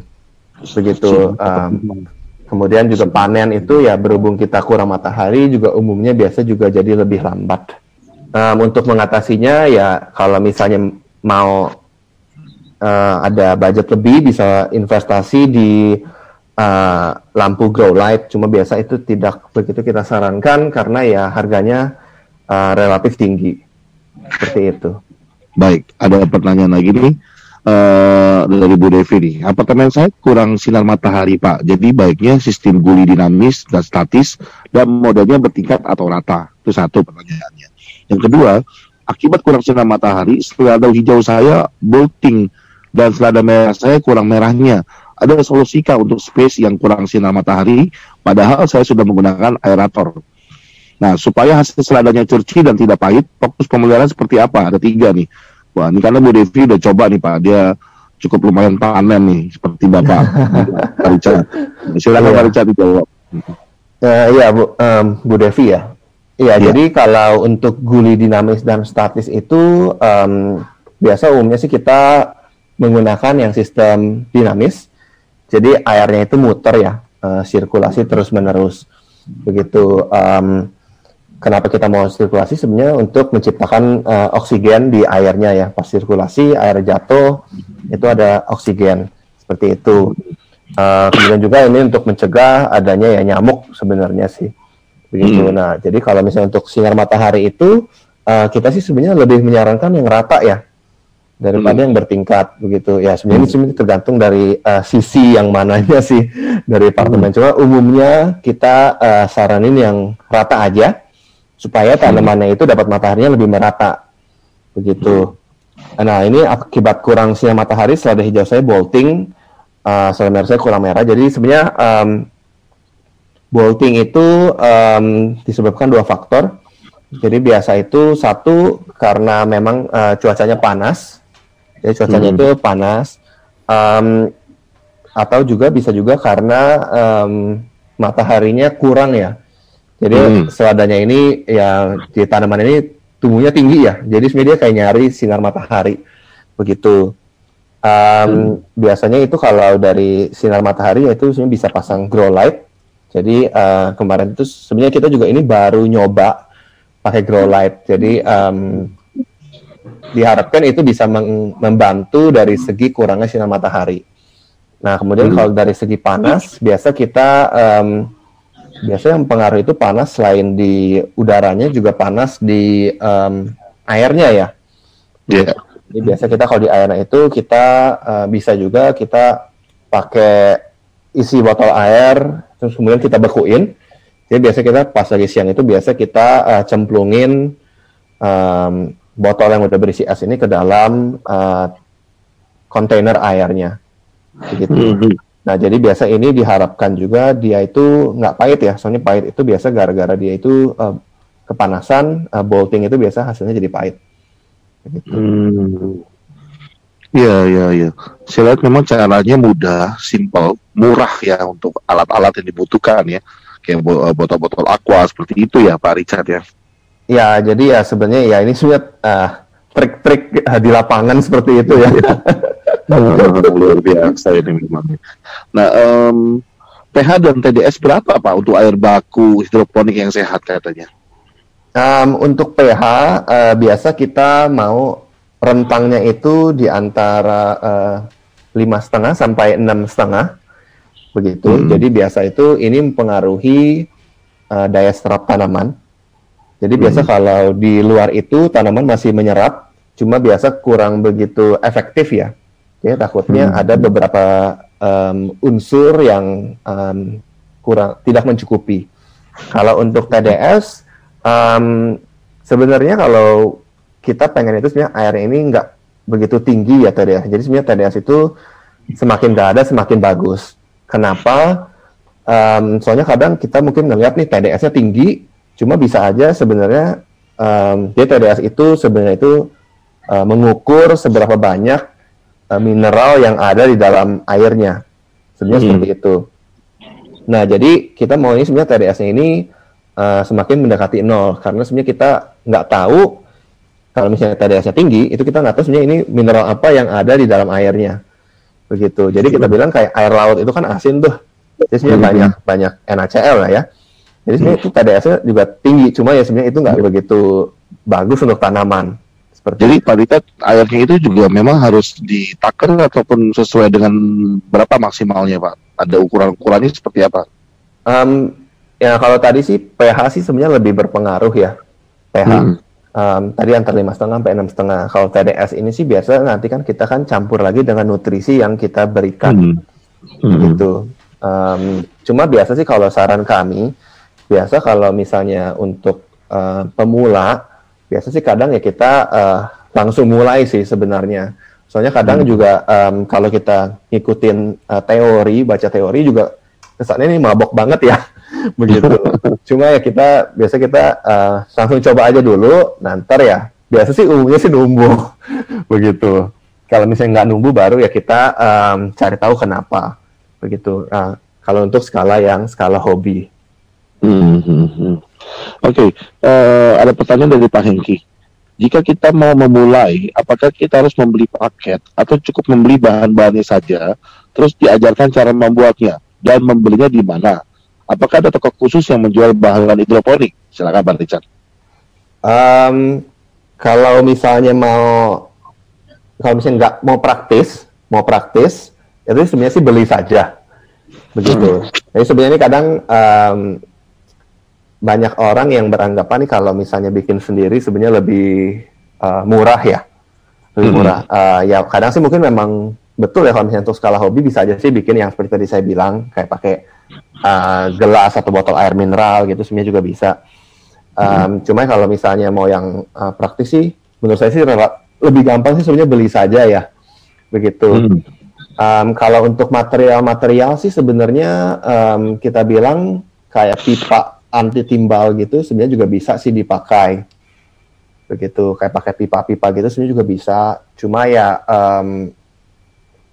Begitu. Um, kemudian juga panen itu ya berhubung kita kurang matahari juga umumnya biasa juga jadi lebih lambat. Um, untuk mengatasinya ya kalau misalnya mau uh, ada budget lebih bisa investasi di uh, lampu grow light cuma biasa itu tidak begitu kita sarankan karena ya harganya uh, relatif tinggi seperti itu. Baik, ada pertanyaan lagi nih uh, dari Bu Devi nih. Apartemen saya kurang sinar matahari Pak, jadi baiknya sistem guli dinamis dan statis dan modelnya bertingkat atau rata. Itu satu pertanyaannya. Yang kedua, akibat kurang sinar matahari, selada hijau saya bolting dan selada merah saya kurang merahnya. Ada solusi kah untuk space yang kurang sinar matahari, padahal saya sudah menggunakan aerator. Nah, supaya hasil seladanya curci dan tidak pahit, fokus pemeliharaan seperti apa? Ada tiga nih. Wah, ini karena Bu Devi udah coba nih Pak, dia cukup lumayan panen nih, seperti Bapak Pak Richard. Silakan Pak Richard dijawab. Uh, iya Bu, um, Bu Devi ya. Iya, ya. jadi kalau untuk guli dinamis dan statis itu um, biasa umumnya sih kita menggunakan yang sistem dinamis. Jadi airnya itu muter ya, uh, sirkulasi terus menerus. Begitu. Um, kenapa kita mau sirkulasi sebenarnya untuk menciptakan uh, oksigen di airnya ya. Pas sirkulasi air jatuh itu ada oksigen seperti itu. Uh, kemudian juga ini untuk mencegah adanya ya nyamuk sebenarnya sih. Begitu. Hmm. Nah, jadi kalau misalnya untuk sinar matahari itu uh, kita sih sebenarnya lebih menyarankan yang rata ya daripada hmm. yang bertingkat begitu ya sebenarnya hmm. ini tergantung dari uh, sisi yang mananya sih dari apartemen hmm. cuma umumnya kita uh, saranin yang rata aja supaya tanamannya itu dapat mataharinya lebih merata. Begitu. Nah ini akibat kurang sinar matahari selada hijau saya bolting uh, selada merah saya kurang merah. Jadi sebenarnya um, bolting itu um, disebabkan dua faktor. Jadi biasa itu satu karena memang uh, cuacanya panas. Jadi cuacanya hmm. itu panas. Um, atau juga bisa juga karena um, mataharinya kurang ya jadi hmm. seladanya ini ya di tanaman ini tumbuhnya tinggi ya jadi sebenarnya dia kayak nyari sinar matahari begitu um, hmm. biasanya itu kalau dari sinar matahari itu sebenarnya bisa pasang grow light jadi uh, kemarin itu sebenarnya kita juga ini baru nyoba pakai grow light jadi um, diharapkan itu bisa membantu dari segi kurangnya sinar matahari. Nah, kemudian hmm. kalau dari segi panas, biasa kita um, biasa yang pengaruh itu panas selain di udaranya juga panas di um, airnya ya. Iya. Yeah. Jadi biasa kita kalau di airnya itu kita uh, bisa juga kita pakai isi botol air terus kemudian kita bekuin. Jadi biasa kita pas lagi siang itu biasa kita uh, cemplungin um, botol yang udah berisi es ini ke dalam uh, kontainer airnya, begitu. Mm-hmm. Nah, jadi biasa ini diharapkan juga dia itu nggak pahit ya, soalnya pahit itu biasa gara-gara dia itu uh, kepanasan, uh, bolting itu biasa hasilnya jadi pahit. Begitu. Hmm. Iya, iya, iya. Saya lihat memang caranya mudah, simpel, murah ya untuk alat-alat yang dibutuhkan ya. Kayak botol-botol aqua seperti itu ya Pak Richard ya. Ya, jadi ya sebenarnya ya ini sudah uh, trik-trik uh, di lapangan seperti itu ya. Luar biasa ini memang. Nah, um, pH dan TDS berapa Pak untuk air baku hidroponik yang sehat katanya? Um, untuk pH uh, biasa kita mau rentangnya itu di antara uh, lima setengah sampai enam setengah begitu. Hmm. Jadi biasa itu ini mempengaruhi uh, daya serap tanaman. Jadi biasa hmm. kalau di luar itu tanaman masih menyerap, cuma biasa kurang begitu efektif ya. Ya takutnya hmm. ada beberapa um, unsur yang um, kurang tidak mencukupi. Kalau untuk TDS, um, sebenarnya kalau kita pengen itu sebenarnya air ini nggak begitu tinggi ya TDS. Jadi sebenarnya TDS itu semakin nggak ada semakin bagus. Kenapa? Um, soalnya kadang kita mungkin ngeliat nih TDS-nya tinggi, Cuma bisa aja sebenarnya um, dia TDS itu sebenarnya itu uh, mengukur seberapa banyak uh, mineral yang ada di dalam airnya. Sebenarnya hmm. seperti itu. Nah, jadi kita mau ini sebenarnya TDS-nya ini uh, semakin mendekati nol karena sebenarnya kita nggak tahu kalau misalnya TDS-nya tinggi, itu kita nggak tahu sebenarnya ini mineral apa yang ada di dalam airnya. Begitu. Jadi kita bilang kayak air laut itu kan asin tuh. Jadi sebenarnya hmm. banyak banyak NaCl lah ya. Jadi sebenarnya itu TDS-nya juga tinggi, cuma ya sebenarnya itu nggak begitu bagus untuk tanaman. Seperti Jadi Pak Dita, airnya itu juga memang harus ditakar ataupun sesuai dengan berapa maksimalnya Pak? Ada ukuran-ukurannya seperti apa? Um, ya kalau tadi sih pH sih sebenarnya lebih berpengaruh ya pH. Hmm. Um, tadi antara lima setengah sampai enam setengah. Kalau TDS ini sih biasa nanti kan kita kan campur lagi dengan nutrisi yang kita berikan, hmm. Hmm. gitu. Um, cuma biasa sih kalau saran kami biasa kalau misalnya untuk uh, pemula biasa sih kadang ya kita uh, langsung mulai sih sebenarnya. Soalnya kadang hmm. juga um, kalau kita ngikutin uh, teori baca teori juga kesannya ini mabok banget ya. Begitu. Cuma ya kita biasa kita uh, langsung coba aja dulu nanti ya. Biasa sih umumnya sih numbuh. Begitu. Kalau misalnya nggak numbuh baru ya kita um, cari tahu kenapa. Begitu. Uh, kalau untuk skala yang skala hobi. Hmm, hmm, hmm. Oke, okay. uh, eh, ada pertanyaan dari Pak Hengki. Jika kita mau memulai, apakah kita harus membeli paket atau cukup membeli bahan-bahannya saja, terus diajarkan cara membuatnya dan membelinya di mana? Apakah ada toko khusus yang menjual bahan hidroponik? Silakan Pak Richard. Um, kalau misalnya mau kalau misalnya nggak mau praktis, mau praktis, itu sebenarnya sih beli saja, begitu. Hmm. Jadi sebenarnya kadang um, banyak orang yang beranggapan nih kalau misalnya bikin sendiri sebenarnya lebih uh, murah ya, lebih hmm. murah. Uh, ya kadang sih mungkin memang betul ya kalau misalnya untuk skala hobi bisa aja sih bikin yang seperti tadi saya bilang kayak pakai uh, gelas atau botol air mineral gitu sebenarnya juga bisa. Um, cuma kalau misalnya mau yang uh, praktis sih, menurut saya sih lebih gampang sih sebenarnya beli saja ya, begitu. Hmm. Um, kalau untuk material-material sih sebenarnya um, kita bilang kayak pipa anti timbal gitu sebenarnya juga bisa sih dipakai, begitu. Kayak pakai pipa-pipa gitu sebenarnya juga bisa. Cuma ya um,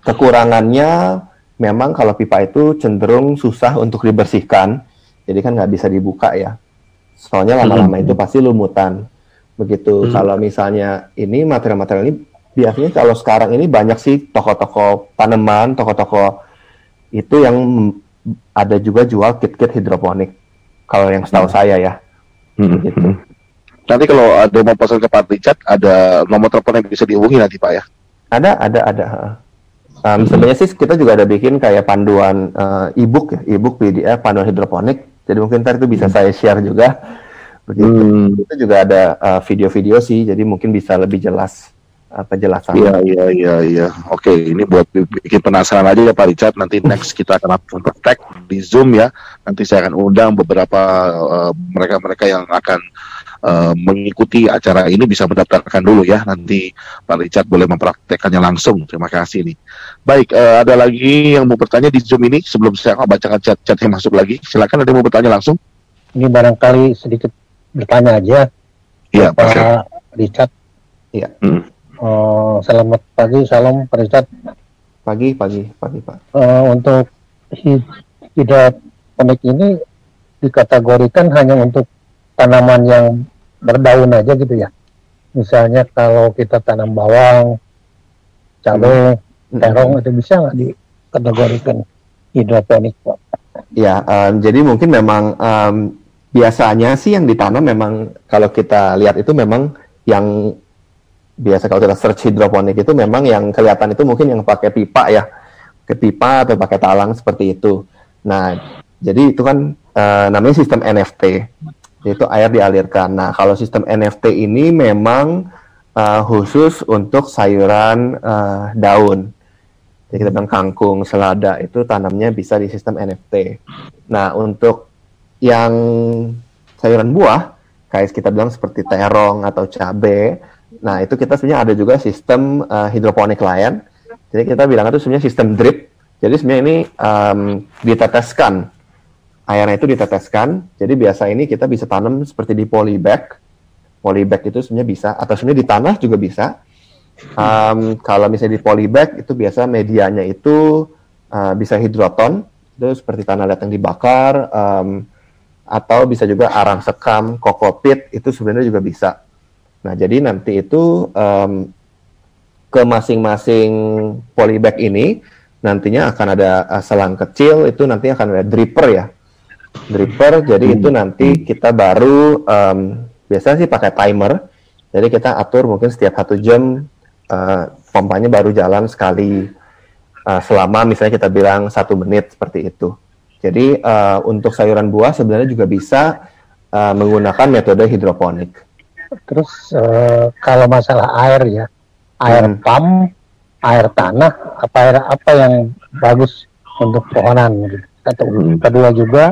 kekurangannya memang kalau pipa itu cenderung susah untuk dibersihkan, jadi kan nggak bisa dibuka ya soalnya lama-lama hmm. itu pasti lumutan begitu hmm. kalau misalnya ini material-material ini biasanya kalau sekarang ini banyak sih toko-toko tanaman toko-toko itu yang ada juga jual kit-kit hidroponik kalau yang setahu hmm. saya ya hmm. gitu. Hmm. nanti kalau ada mau pesan ke Pak Richard ada nomor telepon yang bisa dihubungi nanti Pak ya ada ada ada um, sebenarnya sih kita juga ada bikin kayak panduan uh, e-book ya e-book PDF panduan hidroponik jadi mungkin ntar itu bisa hmm. saya share juga. Begitu. Hmm. Itu juga ada uh, video-video uh, sih, jadi mungkin bisa lebih jelas penjelasan. Iya, iya, iya, iya. Oke, ini buat bikin penasaran aja ya Pak Richard. Nanti next kita akan praktek di Zoom ya. Nanti saya akan undang beberapa uh, mereka-mereka uh, yang akan uh, mengikuti acara ini bisa mendaftarkan dulu ya. Nanti Pak Richard boleh mempraktekannya langsung. Terima kasih nih. Baik, uh, ada lagi yang mau bertanya di Zoom ini sebelum saya bacakan chat-chat yang masuk lagi. Silakan ada yang mau bertanya langsung. Ini barangkali sedikit bertanya aja. Iya, Pak Richard. Iya. Hmm. Uh, selamat pagi, salam Pak. Pagi, pagi, pagi Pak. Uh, untuk hidroponik ini dikategorikan hanya untuk tanaman yang berdaun aja gitu ya. Misalnya kalau kita tanam bawang, cabai, hmm. terong itu bisa nggak dikategorikan hidroponik Pak? Ya, um, jadi mungkin memang um, biasanya sih yang ditanam memang kalau kita lihat itu memang yang biasa kalau kita search hidroponik itu memang yang kelihatan itu mungkin yang pakai pipa ya, ke pipa atau pakai talang seperti itu. Nah, jadi itu kan uh, namanya sistem NFT yaitu air dialirkan. Nah, kalau sistem NFT ini memang uh, khusus untuk sayuran uh, daun. Jadi kita bilang kangkung, selada itu tanamnya bisa di sistem NFT. Nah, untuk yang sayuran buah, kayak kita bilang seperti terong atau cabai, nah itu kita sebenarnya ada juga sistem uh, hidroponik lain. Jadi kita bilang itu sebenarnya sistem drip. Jadi sebenarnya ini um, diteteskan airnya itu diteteskan. Jadi biasa ini kita bisa tanam seperti di polybag. Polybag itu sebenarnya bisa, atau sebenarnya di tanah juga bisa. Um, kalau misalnya di polybag itu biasa medianya itu uh, bisa hidroton, itu seperti tanah liat yang dibakar, um, atau bisa juga arang sekam, kokopit, itu sebenarnya juga bisa. Nah, jadi nanti itu um, ke masing-masing polybag ini nantinya akan ada uh, selang kecil, itu nanti akan ada dripper ya. Dripper jadi itu nanti kita baru um, biasanya sih pakai timer. Jadi kita atur mungkin setiap satu jam uh, pompanya baru jalan sekali. Uh, selama misalnya kita bilang satu menit seperti itu. Jadi uh, untuk sayuran buah sebenarnya juga bisa uh, menggunakan metode hidroponik terus uh, kalau masalah air ya air hmm. pump air tanah apa air apa yang bagus untuk pohonan gitu. Hmm. kedua juga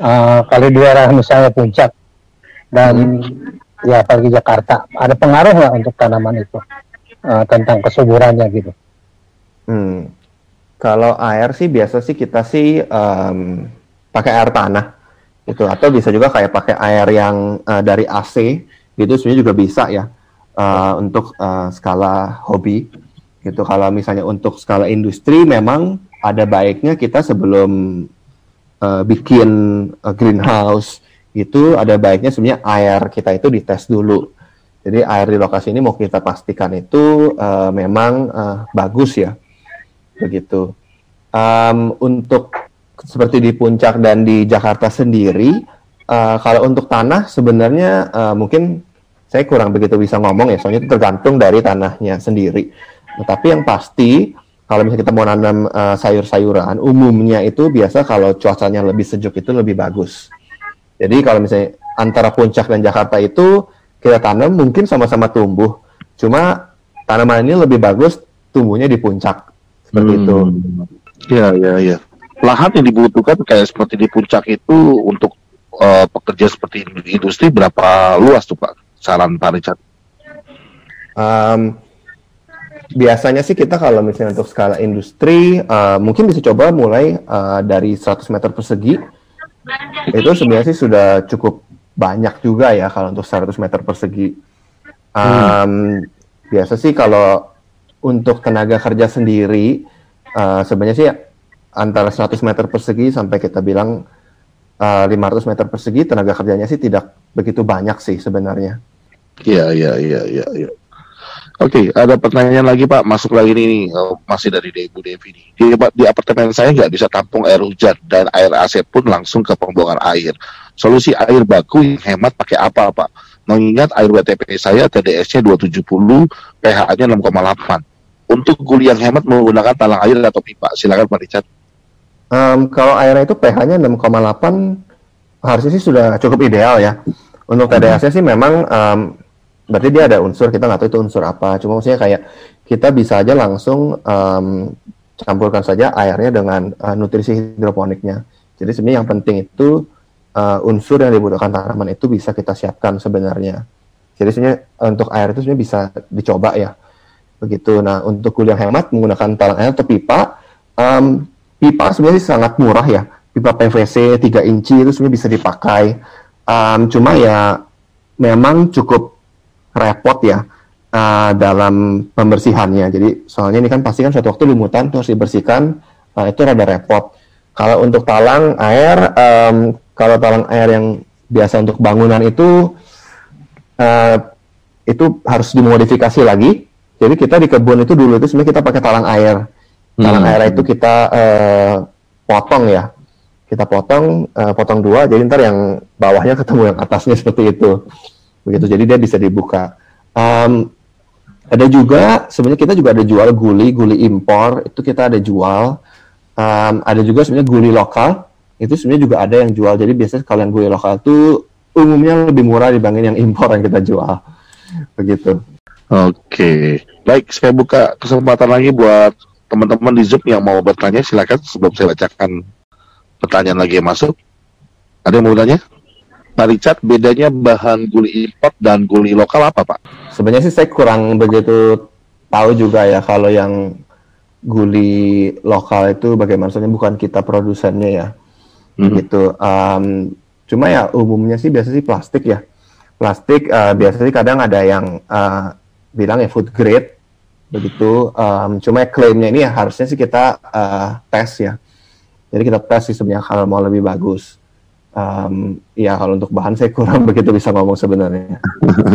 uh, kalau di daerah misalnya puncak dan hmm. ya apalagi Jakarta ada pengaruh nggak untuk tanaman itu uh, tentang kesuburannya gitu? Hmm. Kalau air sih biasa sih kita sih um, pakai air tanah itu atau bisa juga kayak pakai air yang uh, dari AC gitu sebenarnya juga bisa ya uh, untuk uh, skala hobi gitu kalau misalnya untuk skala industri memang ada baiknya kita sebelum uh, bikin uh, greenhouse itu ada baiknya sebenarnya air kita itu dites dulu. Jadi air di lokasi ini mau kita pastikan itu uh, memang uh, bagus ya, begitu. Um, untuk seperti di puncak dan di Jakarta sendiri, uh, kalau untuk tanah sebenarnya uh, mungkin saya kurang begitu bisa ngomong ya, soalnya itu tergantung dari tanahnya sendiri. Tetapi yang pasti kalau misalnya kita mau nanam uh, sayur-sayuran, umumnya itu biasa kalau cuacanya lebih sejuk itu lebih bagus. Jadi kalau misalnya antara puncak dan Jakarta itu kita tanam mungkin sama-sama tumbuh, cuma tanaman ini lebih bagus tumbuhnya di puncak seperti hmm. itu. Iya iya iya. Lahan yang dibutuhkan kayak seperti di puncak itu untuk uh, pekerja seperti industri berapa luas tuh Pak? Saran Pak Richard. Um, biasanya sih kita kalau misalnya untuk skala industri uh, mungkin bisa coba mulai uh, dari 100 meter persegi itu sebenarnya sih sudah cukup banyak juga ya kalau untuk 100 meter persegi um, hmm. biasa sih kalau untuk tenaga kerja sendiri uh, sebenarnya sih antara 100 meter persegi sampai kita bilang uh, 500 meter persegi tenaga kerjanya sih tidak begitu banyak sih sebenarnya. Iya iya iya iya. Ya. Oke, okay, ada pertanyaan lagi Pak, masuk lagi nih, oh, masih dari Ibu Devi nih. Di, di apartemen saya nggak bisa tampung air hujan dan air AC pun langsung ke pembuangan air. Solusi air baku yang hemat pakai apa Pak? Mengingat air WTP saya TDS-nya 270, pH-nya 6,8. Untuk guli hemat menggunakan talang air atau pipa. Silakan Pak Richard. Um, kalau airnya itu pH-nya 6,8, harusnya sih sudah cukup ideal ya. Untuk TDS-nya sih memang um, berarti dia ada unsur kita nggak tahu itu unsur apa. Cuma maksudnya kayak kita bisa aja langsung um, campurkan saja airnya dengan uh, nutrisi hidroponiknya. Jadi sebenarnya yang penting itu uh, unsur yang dibutuhkan tanaman itu bisa kita siapkan sebenarnya. Jadi sebenarnya untuk air itu sebenarnya bisa dicoba ya. Begitu. Nah untuk kuliah hemat menggunakan talang air atau pipa um, pipa sebenarnya sangat murah ya pipa PVC 3 inci itu sebenarnya bisa dipakai um, cuma ya memang cukup repot ya uh, dalam pembersihannya. Jadi soalnya ini kan pasti kan suatu waktu lumutan terus dibersihkan uh, itu rada repot. Kalau untuk talang air, um, kalau talang air yang biasa untuk bangunan itu uh, itu harus dimodifikasi lagi. Jadi kita di kebun itu dulu itu sebenarnya kita pakai talang air. Talang hmm. air itu kita uh, potong ya. Kita potong, uh, potong dua. Jadi ntar yang bawahnya ketemu yang atasnya seperti itu begitu jadi dia bisa dibuka um, ada juga sebenarnya kita juga ada jual guli guli impor itu kita ada jual um, ada juga sebenarnya guli lokal itu sebenarnya juga ada yang jual jadi biasanya kalau yang guli lokal itu umumnya lebih murah dibanding yang impor yang kita jual begitu oke baik saya buka kesempatan lagi buat teman-teman di Zoom yang mau bertanya silakan sebelum saya bacakan pertanyaan lagi yang masuk ada yang mau bertanya Pak Richard, bedanya bahan guli import dan guli lokal apa, Pak? Sebenarnya sih saya kurang begitu tahu juga ya kalau yang guli lokal itu bagaimana soalnya bukan kita produsennya ya. Hmm. Gitu. Um, cuma ya umumnya sih biasa sih plastik ya. Plastik uh, biasanya kadang ada yang uh, bilang ya food grade begitu. Um, cuma klaimnya ini ya harusnya sih kita uh, tes ya. Jadi kita tes sih sebenarnya kalau mau lebih bagus um, ya kalau untuk bahan saya kurang begitu bisa ngomong sebenarnya.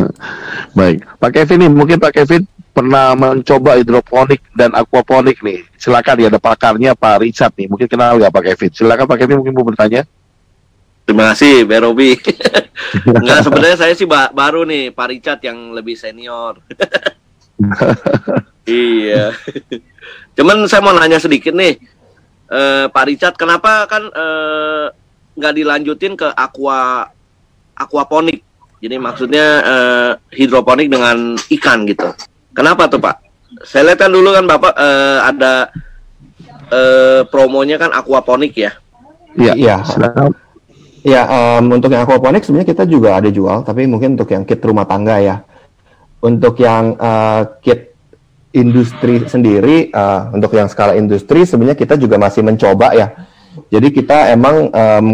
Baik, Pak Kevin nih, mungkin Pak Kevin pernah mencoba hidroponik dan aquaponik nih. Silakan ya ada pakarnya Pak Richard nih. Mungkin kenal nggak Pak Kevin? Silakan Pak Kevin mungkin mau bertanya. Terima kasih, Pak Robi. Enggak, sebenarnya saya sih ba baru nih, Pak Richard yang lebih senior. iya. Cuman saya mau nanya sedikit nih, uh, Pak Richard, kenapa kan uh, nggak dilanjutin ke aqua aquaponik. Jadi maksudnya uh, hidroponik dengan ikan gitu. Kenapa tuh Pak? Saya lihat kan dulu kan Bapak uh, ada uh, promonya kan aquaponik ya. Iya. Iya. Ya, um, untuk yang aquaponik sebenarnya kita juga ada jual, tapi mungkin untuk yang kit rumah tangga ya. Untuk yang uh, kit industri sendiri, uh, untuk yang skala industri sebenarnya kita juga masih mencoba ya. Jadi kita emang um,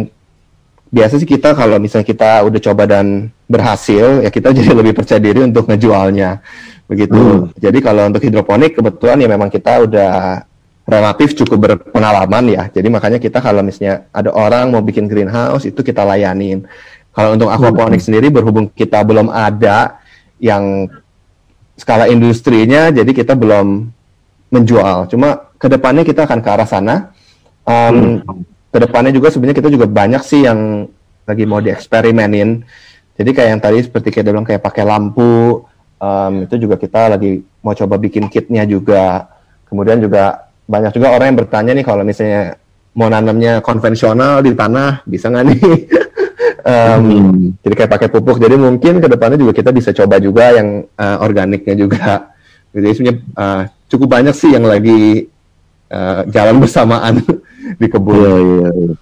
biasa sih kita kalau misalnya kita udah coba dan berhasil ya kita jadi lebih percaya diri untuk ngejualnya begitu. Hmm. Jadi kalau untuk hidroponik kebetulan ya memang kita udah relatif cukup berpengalaman ya. Jadi makanya kita kalau misalnya ada orang mau bikin greenhouse itu kita layanin. Kalau untuk aquaponik hmm. sendiri berhubung kita belum ada yang skala industrinya, jadi kita belum menjual. Cuma ke depannya kita akan ke arah sana. Um, hmm ke depannya juga sebenarnya kita juga banyak sih yang lagi mau dieksperimenin. Jadi kayak yang tadi seperti kita bilang kayak pakai lampu, um, itu juga kita lagi mau coba bikin kitnya juga. Kemudian juga banyak juga orang yang bertanya nih kalau misalnya mau nanamnya konvensional di tanah bisa nggak nih? um, hmm. Jadi kayak pakai pupuk. Jadi mungkin ke depannya juga kita bisa coba juga yang uh, organiknya juga. Jadi sebenarnya uh, cukup banyak sih yang lagi uh, jalan bersamaan di kebun. Iya, iya, iya.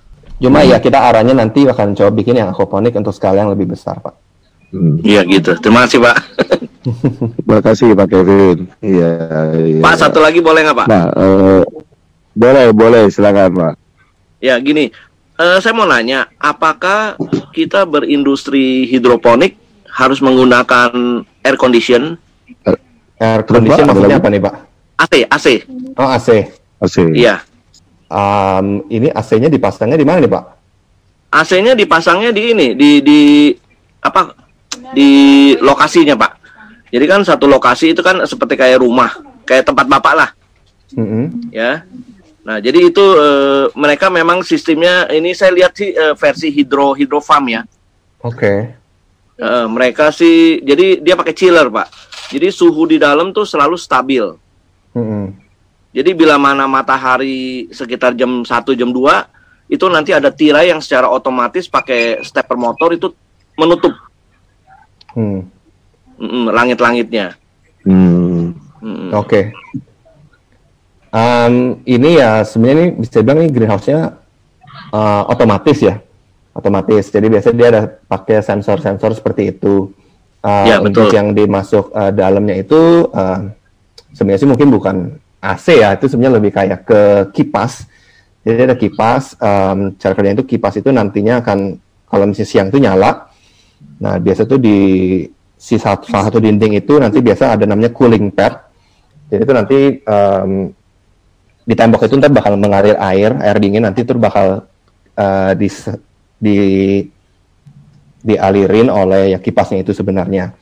Cuma ya kita arahnya nanti akan coba bikin yang aquaponik untuk skala yang lebih besar, Pak. Hmm. Iya gitu. Terima kasih, Pak. Terima kasih, Pak Kevin. Iya, iya. Pak, satu lagi boleh nggak, Pak? Nah, uh, boleh, boleh. Silakan, Pak. Ya, gini. Uh, saya mau nanya, apakah kita berindustri hidroponik harus menggunakan air condition? Air condition maksudnya apa nih, Pak? AC, AC. Oh, AC. AC. Iya. Um, ini AC-nya dipasangnya di mana nih Pak? AC-nya dipasangnya di ini di di apa di lokasinya Pak. Jadi kan satu lokasi itu kan seperti kayak rumah, kayak tempat bapak lah, mm -hmm. ya. Nah jadi itu e, mereka memang sistemnya ini saya lihat sih e, versi hidro hidro farm ya. Oke. Okay. E, mereka sih jadi dia pakai chiller Pak. Jadi suhu di dalam tuh selalu stabil. Mm -hmm. Jadi bila mana matahari sekitar jam 1 jam 2 itu nanti ada tirai yang secara otomatis pakai stepper motor itu menutup hmm. langit-langitnya. Hmm. Hmm. Oke. Okay. Um, ini ya sebenarnya ini bisa bilang ini greenhouse-nya uh, otomatis ya, otomatis. Jadi biasanya dia ada pakai sensor-sensor seperti itu. Uh, ya, betul. Untuk yang dimasuk uh, dalamnya itu uh, sebenarnya sih mungkin bukan AC ya itu sebenarnya lebih kayak ke kipas. Jadi ada kipas, um, cara kerjanya itu kipas itu nantinya akan kalau misalnya siang itu nyala. Nah biasa tuh di si satu, salah satu dinding itu nanti biasa ada namanya cooling pad. Jadi itu nanti um, di tembok itu ntar bakal mengalir air, air dingin nanti itu bakal uh, di, di dialirin oleh ya kipasnya itu sebenarnya.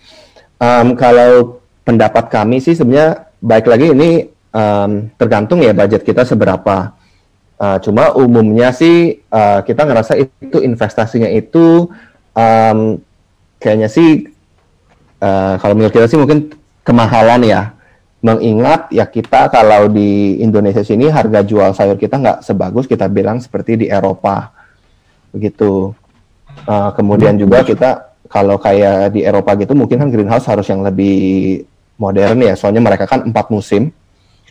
Um, kalau pendapat kami sih sebenarnya baik lagi ini um, tergantung ya budget kita seberapa. Uh, cuma umumnya sih uh, kita ngerasa itu investasinya itu um, kayaknya sih uh, kalau menurut kita sih mungkin kemahalan ya. Mengingat ya kita kalau di Indonesia sini harga jual sayur kita nggak sebagus kita bilang seperti di Eropa begitu. Uh, kemudian juga kita kalau kayak di Eropa gitu mungkin kan greenhouse harus yang lebih modern ya soalnya mereka kan empat musim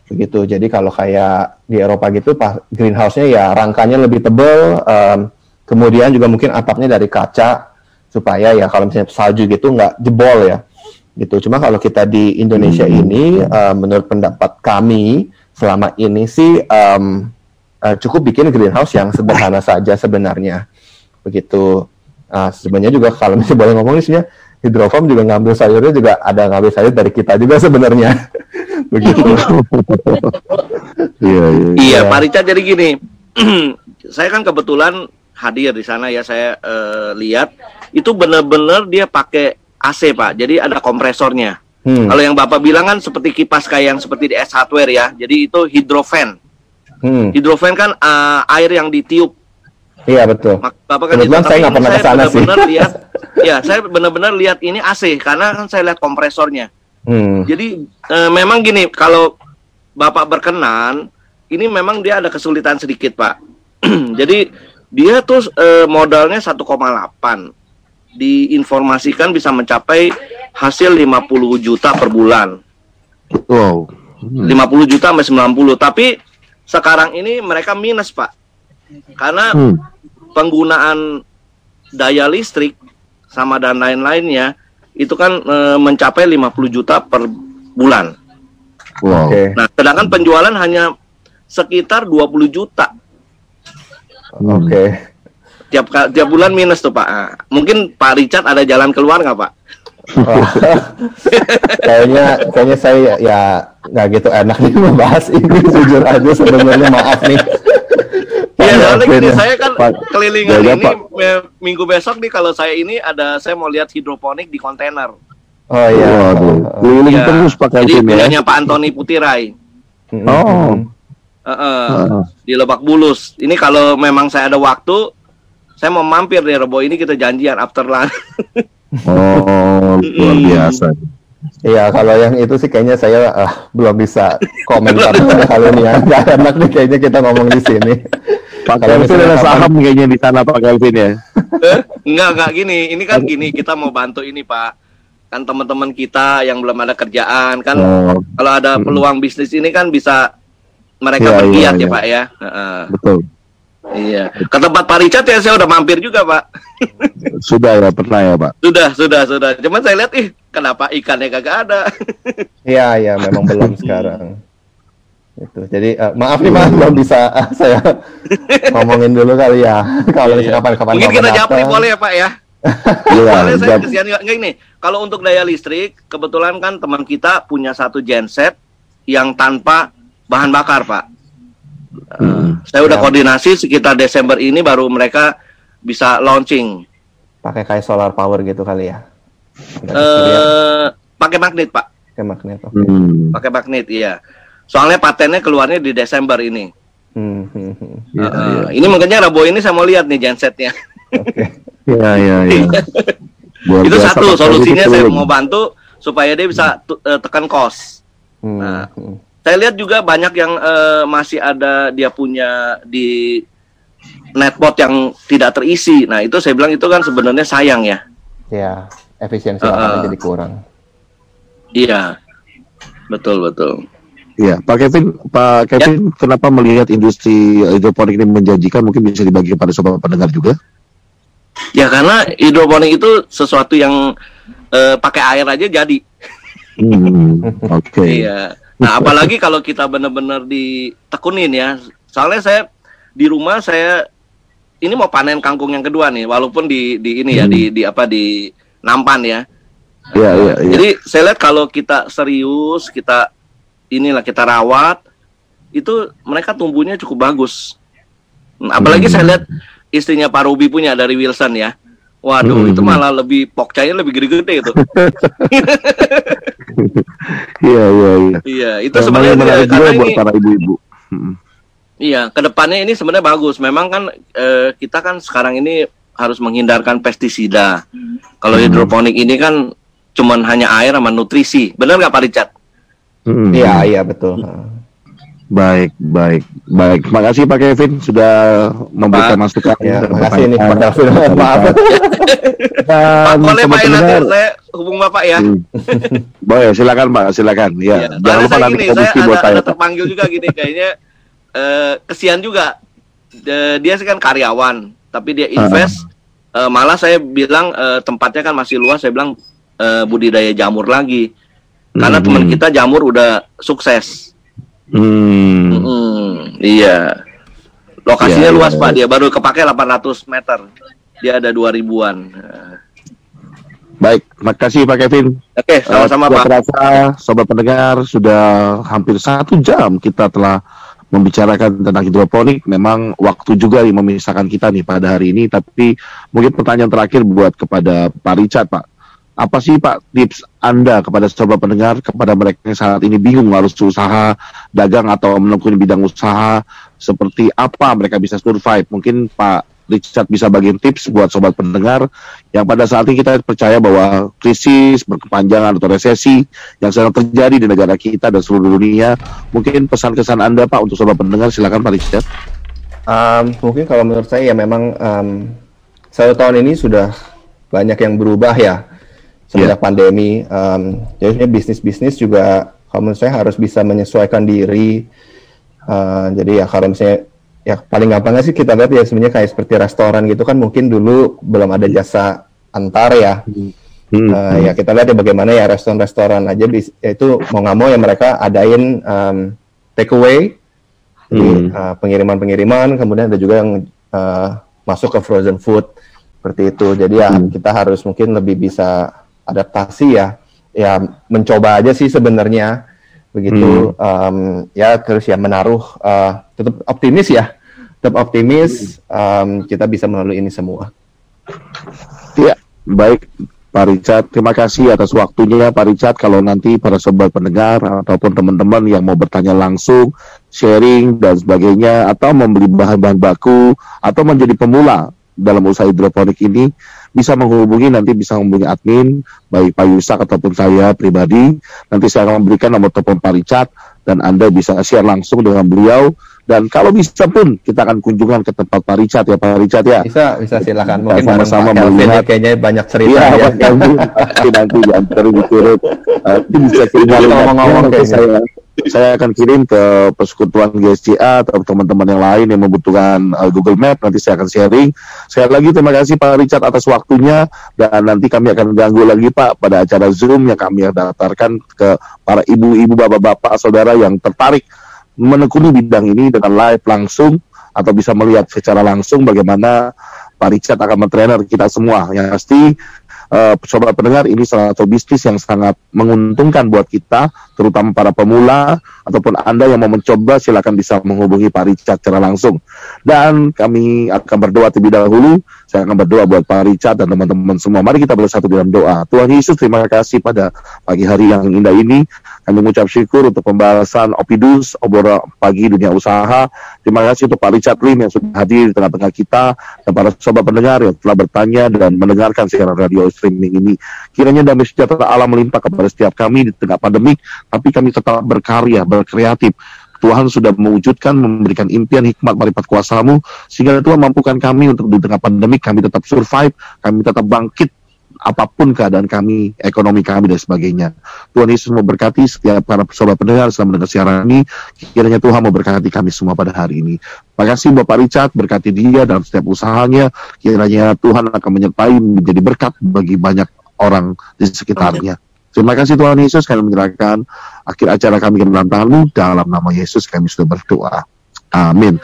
begitu. Jadi kalau kayak di Eropa gitu, greenhouse-nya ya rangkanya lebih tebal, um, kemudian juga mungkin atapnya dari kaca supaya ya kalau misalnya salju gitu nggak jebol ya, gitu. Cuma kalau kita di Indonesia hmm. ini, uh, menurut pendapat kami selama ini sih um, uh, cukup bikin greenhouse yang sederhana saja sebenarnya, begitu. Uh, sebenarnya juga kalau misalnya boleh ngomong ini sebenarnya hidrofarm juga ngambil sayurnya juga ada ngambil sayur dari kita juga sebenarnya. Begitu. Iya, iya, iya Pak Richard jadi gini. Saya kan kebetulan hadir di sana ya saya uh, lihat. Itu benar-benar dia pakai AC Pak jadi ada kompresornya hmm. kalau yang Bapak bilang kan seperti kipas kayak yang seperti di S hardware ya jadi itu hidrofen hmm. hidrofen kan uh, air yang ditiup Iya betul. Bapak kan itu, saya nggak pernah ke sana sih. Lihat, ya saya benar-benar lihat ini AC karena kan saya lihat kompresornya. Hmm. Jadi e, memang gini kalau bapak berkenan, ini memang dia ada kesulitan sedikit pak. Jadi dia tuh e, modalnya 1,8 diinformasikan bisa mencapai hasil 50 juta per bulan. Wow. Hmm. 50 juta sampai 90. Tapi sekarang ini mereka minus, Pak. Karena hmm penggunaan daya listrik sama dan lain-lainnya itu kan e, mencapai 50 juta per bulan. Wow. Okay. Nah, sedangkan penjualan hanya sekitar 20 juta. Oke. Okay. Tiap tiap bulan minus tuh Pak. Nah, mungkin Pak Richard ada jalan keluar nggak Pak? kayaknya kayaknya saya ya nggak gitu enak nih membahas ini jujur aja sebenarnya maaf nih Iya, soalnya gini, saya kan kelilingan ya, ini minggu besok nih kalau saya ini ada saya mau lihat hidroponik di kontainer. Oh iya. Waduh. Keliling ya. terus pakai Jadi punyanya ya. Pak Antoni Putirai. Oh. Heeh, Heeh. di Lebak Bulus. Ini kalau memang saya ada waktu, saya mau mampir deh Rebo ini kita janjian after lunch. Oh, luar biasa. Iya, kalau yang itu sih kayaknya saya ah, belum bisa komentar kali ini ya. Nggak enak nih kayaknya kita ngomong di sini. Pak Kalau Kelvin misalnya ada kapan- saham kayaknya di sana Pak Kelvin ya. Eh, enggak, enggak gini. Ini kan gini, kita mau bantu ini, Pak. Kan teman-teman kita yang belum ada kerjaan kan Oh, kalau ada peluang bisnis ini kan bisa mereka Iya, bergiat iya, ya, iya. Pak ya. Heeh. betul. Iya. Ke tempat Pak Richard ya saya udah mampir juga, Pak. Sudah ya pernah ya Pak. Sudah, sudah, sudah. Cuman saya lihat ih, kenapa ikannya kagak ada? Iya, iya, memang belum sekarang. Itu. Jadi eh, maaf nih Mas, belum bisa ah, saya ngomongin dulu kali ya. Kalau Iya. kapan-kapan Mungkin kita kapan japri boleh ya, Pak ya. Iya, Soalnya saya kesian juga. Enggak ini, kalau untuk daya listrik, kebetulan kan teman kita punya satu genset yang tanpa bahan bakar, Pak. Eh, Hmm. saya udah Ya. koordinasi sekitar Desember ini baru mereka bisa launching. Pakai kayak solar power gitu kali ya. Ya, Eh, pakai magnet, Pak. pakai magnet. Oke. Hmm. Pakai magnet, iya. Soalnya patennya keluarnya di Desember ini. Hmm, hmm, hmm. Iya, Eh, iya. Ini makanya Rabo ini saya mau lihat nih gensetnya. Oke. Iya, iya, iya. Luar itu satu Kelvin solusinya itu saya mau bantu supaya dia bisa eh, tekan kos. Hmm, Nah. hmm. Saya lihat juga banyak yang eh, masih ada dia punya di netbot yang tidak terisi. Nah itu saya bilang itu kan sebenarnya sayang ya. Ya, efisiensi Uh, lapangan uh. jadi kurang. Iya, betul betul. Iya, Pak Kevin, Pak Kevin, kenapa melihat industri hidroponik ini menjanjikan? Mungkin bisa dibagi kepada sobat pendengar juga. Ya karena hidroponik itu sesuatu yang eh, pakai air aja jadi. Hmm, oke. Iya. Nah, apalagi kalau kita benar-benar ditekunin ya. Soalnya saya di rumah saya ini mau panen kangkung yang kedua nih, walaupun di di ini ya Hmm. di di apa di Nampan ya. Iya, iya, iya. Jadi saya lihat kalau kita serius, kita inilah kita rawat, itu mereka tumbuhnya cukup bagus. Nah, Apalagi Hmm. saya lihat istrinya Pak Ruby punya dari Wilson ya. Waduh, Hmm. itu malah lebih pokcanya lebih gede-gede itu. Iya, iya, iya. iya, itu sebenarnya menarik karena juga buat ini para ibu-ibu. Hmm. Iya, ke depannya ini sebenarnya bagus. Memang kan eh, kita kan sekarang ini harus menghindarkan pestisida. Kalau Hmm. hidroponik ini kan cuman hanya air sama nutrisi. Benar nggak Pak Richard? Hmm. Iya, iya betul. Uh. Baik, baik, baik. Terima kasih Pak Kevin sudah memberikan masukan. Ya, dan makasih nih Pak. Kelvin. Maaf. Dan Pak, boleh Pak ya nanti pendengar, saya hubung Bapak ya. Hmm. Boleh, silakan Pak, silakan. Ya, Iya. jangan lupa nanti gini, saya komisi buat ada, saya. ada terpanggil juga gini kayaknya eh, kesian juga. De- dia sih kan karyawan, tapi dia invest. Eh, malah saya bilang eh, tempatnya kan masih luas. Saya bilang eh, budidaya jamur lagi. Karena Mhm. teman kita jamur udah sukses. Hmm. Mm, iya. Lokasinya Iya, luas iya. Pak, dia baru kepake 800 meter. Dia ada 2000-an. Eh, Baik, terima kasih Pak Kevin. Oke, sama-sama Eh, tidak Pak. terasa, sobat pendengar sudah hampir satu jam kita telah membicarakan tentang hidroponik. Memang waktu juga yang memisahkan kita nih pada hari ini. Tapi mungkin pertanyaan terakhir buat kepada Pak Richard, Pak. Apa sih Pak tips Anda kepada sobat pendengar, kepada mereka yang saat ini bingung harus usaha dagang atau menekuni bidang usaha, seperti apa mereka bisa survive? Mungkin Pak Richard bisa bagiin tips buat sobat pendengar yang pada saat ini kita percaya bahwa krisis berkepanjangan atau resesi yang sedang terjadi di negara kita dan seluruh dunia. Mungkin pesan-kesan Anda Pak untuk sobat pendengar silakan Pak Richard. Um, mungkin kalau menurut saya ya memang um, satu tahun ini sudah banyak yang berubah ya semenjak pandemi. Um, jadi bisnis-bisnis juga kalau menurut saya harus bisa menyesuaikan diri. Uh, jadi ya kalau misalnya ya paling gampangnya sih kita lihat ya sebenarnya kayak seperti restoran gitu kan mungkin dulu belum ada jasa antar ya. Hmm, Uh, ya kita lihat ya bagaimana ya restoran-restoran aja bis- ya itu mau nggak mau ya mereka adain um, take away Hmm. uh, pengiriman-pengiriman kemudian ada juga yang uh, masuk ke frozen food seperti itu jadi ya Hmm. kita harus mungkin lebih bisa adaptasi ya. Ya mencoba aja sih sebenarnya. Begitu um, ya terus ya menaruh uh, tetap optimis ya. Tetap optimis um, kita bisa melalui ini semua. Iya, baik Pak Richard. Terima kasih atas waktunya Pak Richard. Kalau nanti para sobat pendengar ataupun teman-teman yang mau bertanya langsung, sharing dan sebagainya, atau membeli bahan-bahan baku, atau menjadi pemula dalam usaha hidroponik ini, bisa menghubungi nanti bisa menghubungi admin, baik Pak Yusak ataupun saya pribadi. Nanti saya akan memberikan nomor telepon Pak Richard dan Anda bisa share langsung dengan beliau dan kalau bisa pun kita akan kunjungan ke tempat Pak Richard ya Pak Richard ya. Bisa, bisa silakan. Mungkin sama-sama melihat. Ya, kayaknya banyak cerita iya, ya. ya. nanti nanti diantarin diturut. Uh, bisa kirim ngomong-ngomong ya, saya saya akan kirim ke persekutuan GSCA atau teman-teman yang lain yang membutuhkan uh, Google Map nanti saya akan sharing. Saya lagi terima kasih Pak Richard atas waktunya dan nanti kami akan ganggu lagi Pak pada acara Zoom yang kami daftarkan ke para ibu-ibu, bapak-bapak, saudara yang tertarik menekuni bidang ini dengan live langsung atau bisa melihat secara langsung bagaimana Pak Richard akan mentrainer kita semua. Yang pasti uh, sobat pendengar ini salah satu bisnis yang sangat menguntungkan buat kita, terutama para pemula ataupun Anda yang mau mencoba silakan bisa menghubungi Pak Richard secara langsung. Dan kami akan berdoa terlebih dahulu. Saya akan berdoa buat Pak Richard dan teman-teman semua. Mari kita bersatu dalam doa. Tuhan Yesus, terima kasih pada pagi hari yang indah ini. Kami mengucap syukur untuk pembahasan Opidus, obor pagi dunia usaha. Terima kasih untuk Pak Richard Lim yang sudah hadir di tengah-tengah kita dan para sobat pendengar yang telah bertanya dan mendengarkan siaran radio streaming ini. Kiranya damai sejahtera Allah melimpah kepada setiap kami di tengah pandemik, tapi kami tetap berkarya, berkreatif. Tuhan sudah mewujudkan, memberikan impian hikmat marifat kuasamu, sehingga Tuhan mampukan kami untuk di tengah pandemik, kami tetap survive, kami tetap bangkit apa pun keadaan kami, ekonomi kami dan sebagainya. Tuhan Yesus memberkati setiap para sobat pendengar selama mendengar siaran ini. Kiranya Tuhan memberkati kami semua pada hari ini. Terima kasih Bapak Richard, berkati dia dalam setiap usahanya. Kiranya Tuhan akan menyertai menjadi berkat bagi banyak orang di sekitarnya. Terima kasih Tuhan Yesus kami menyerahkan akhir acara kami ke dalam tanganmu dalam nama Yesus kami sudah berdoa. Amin.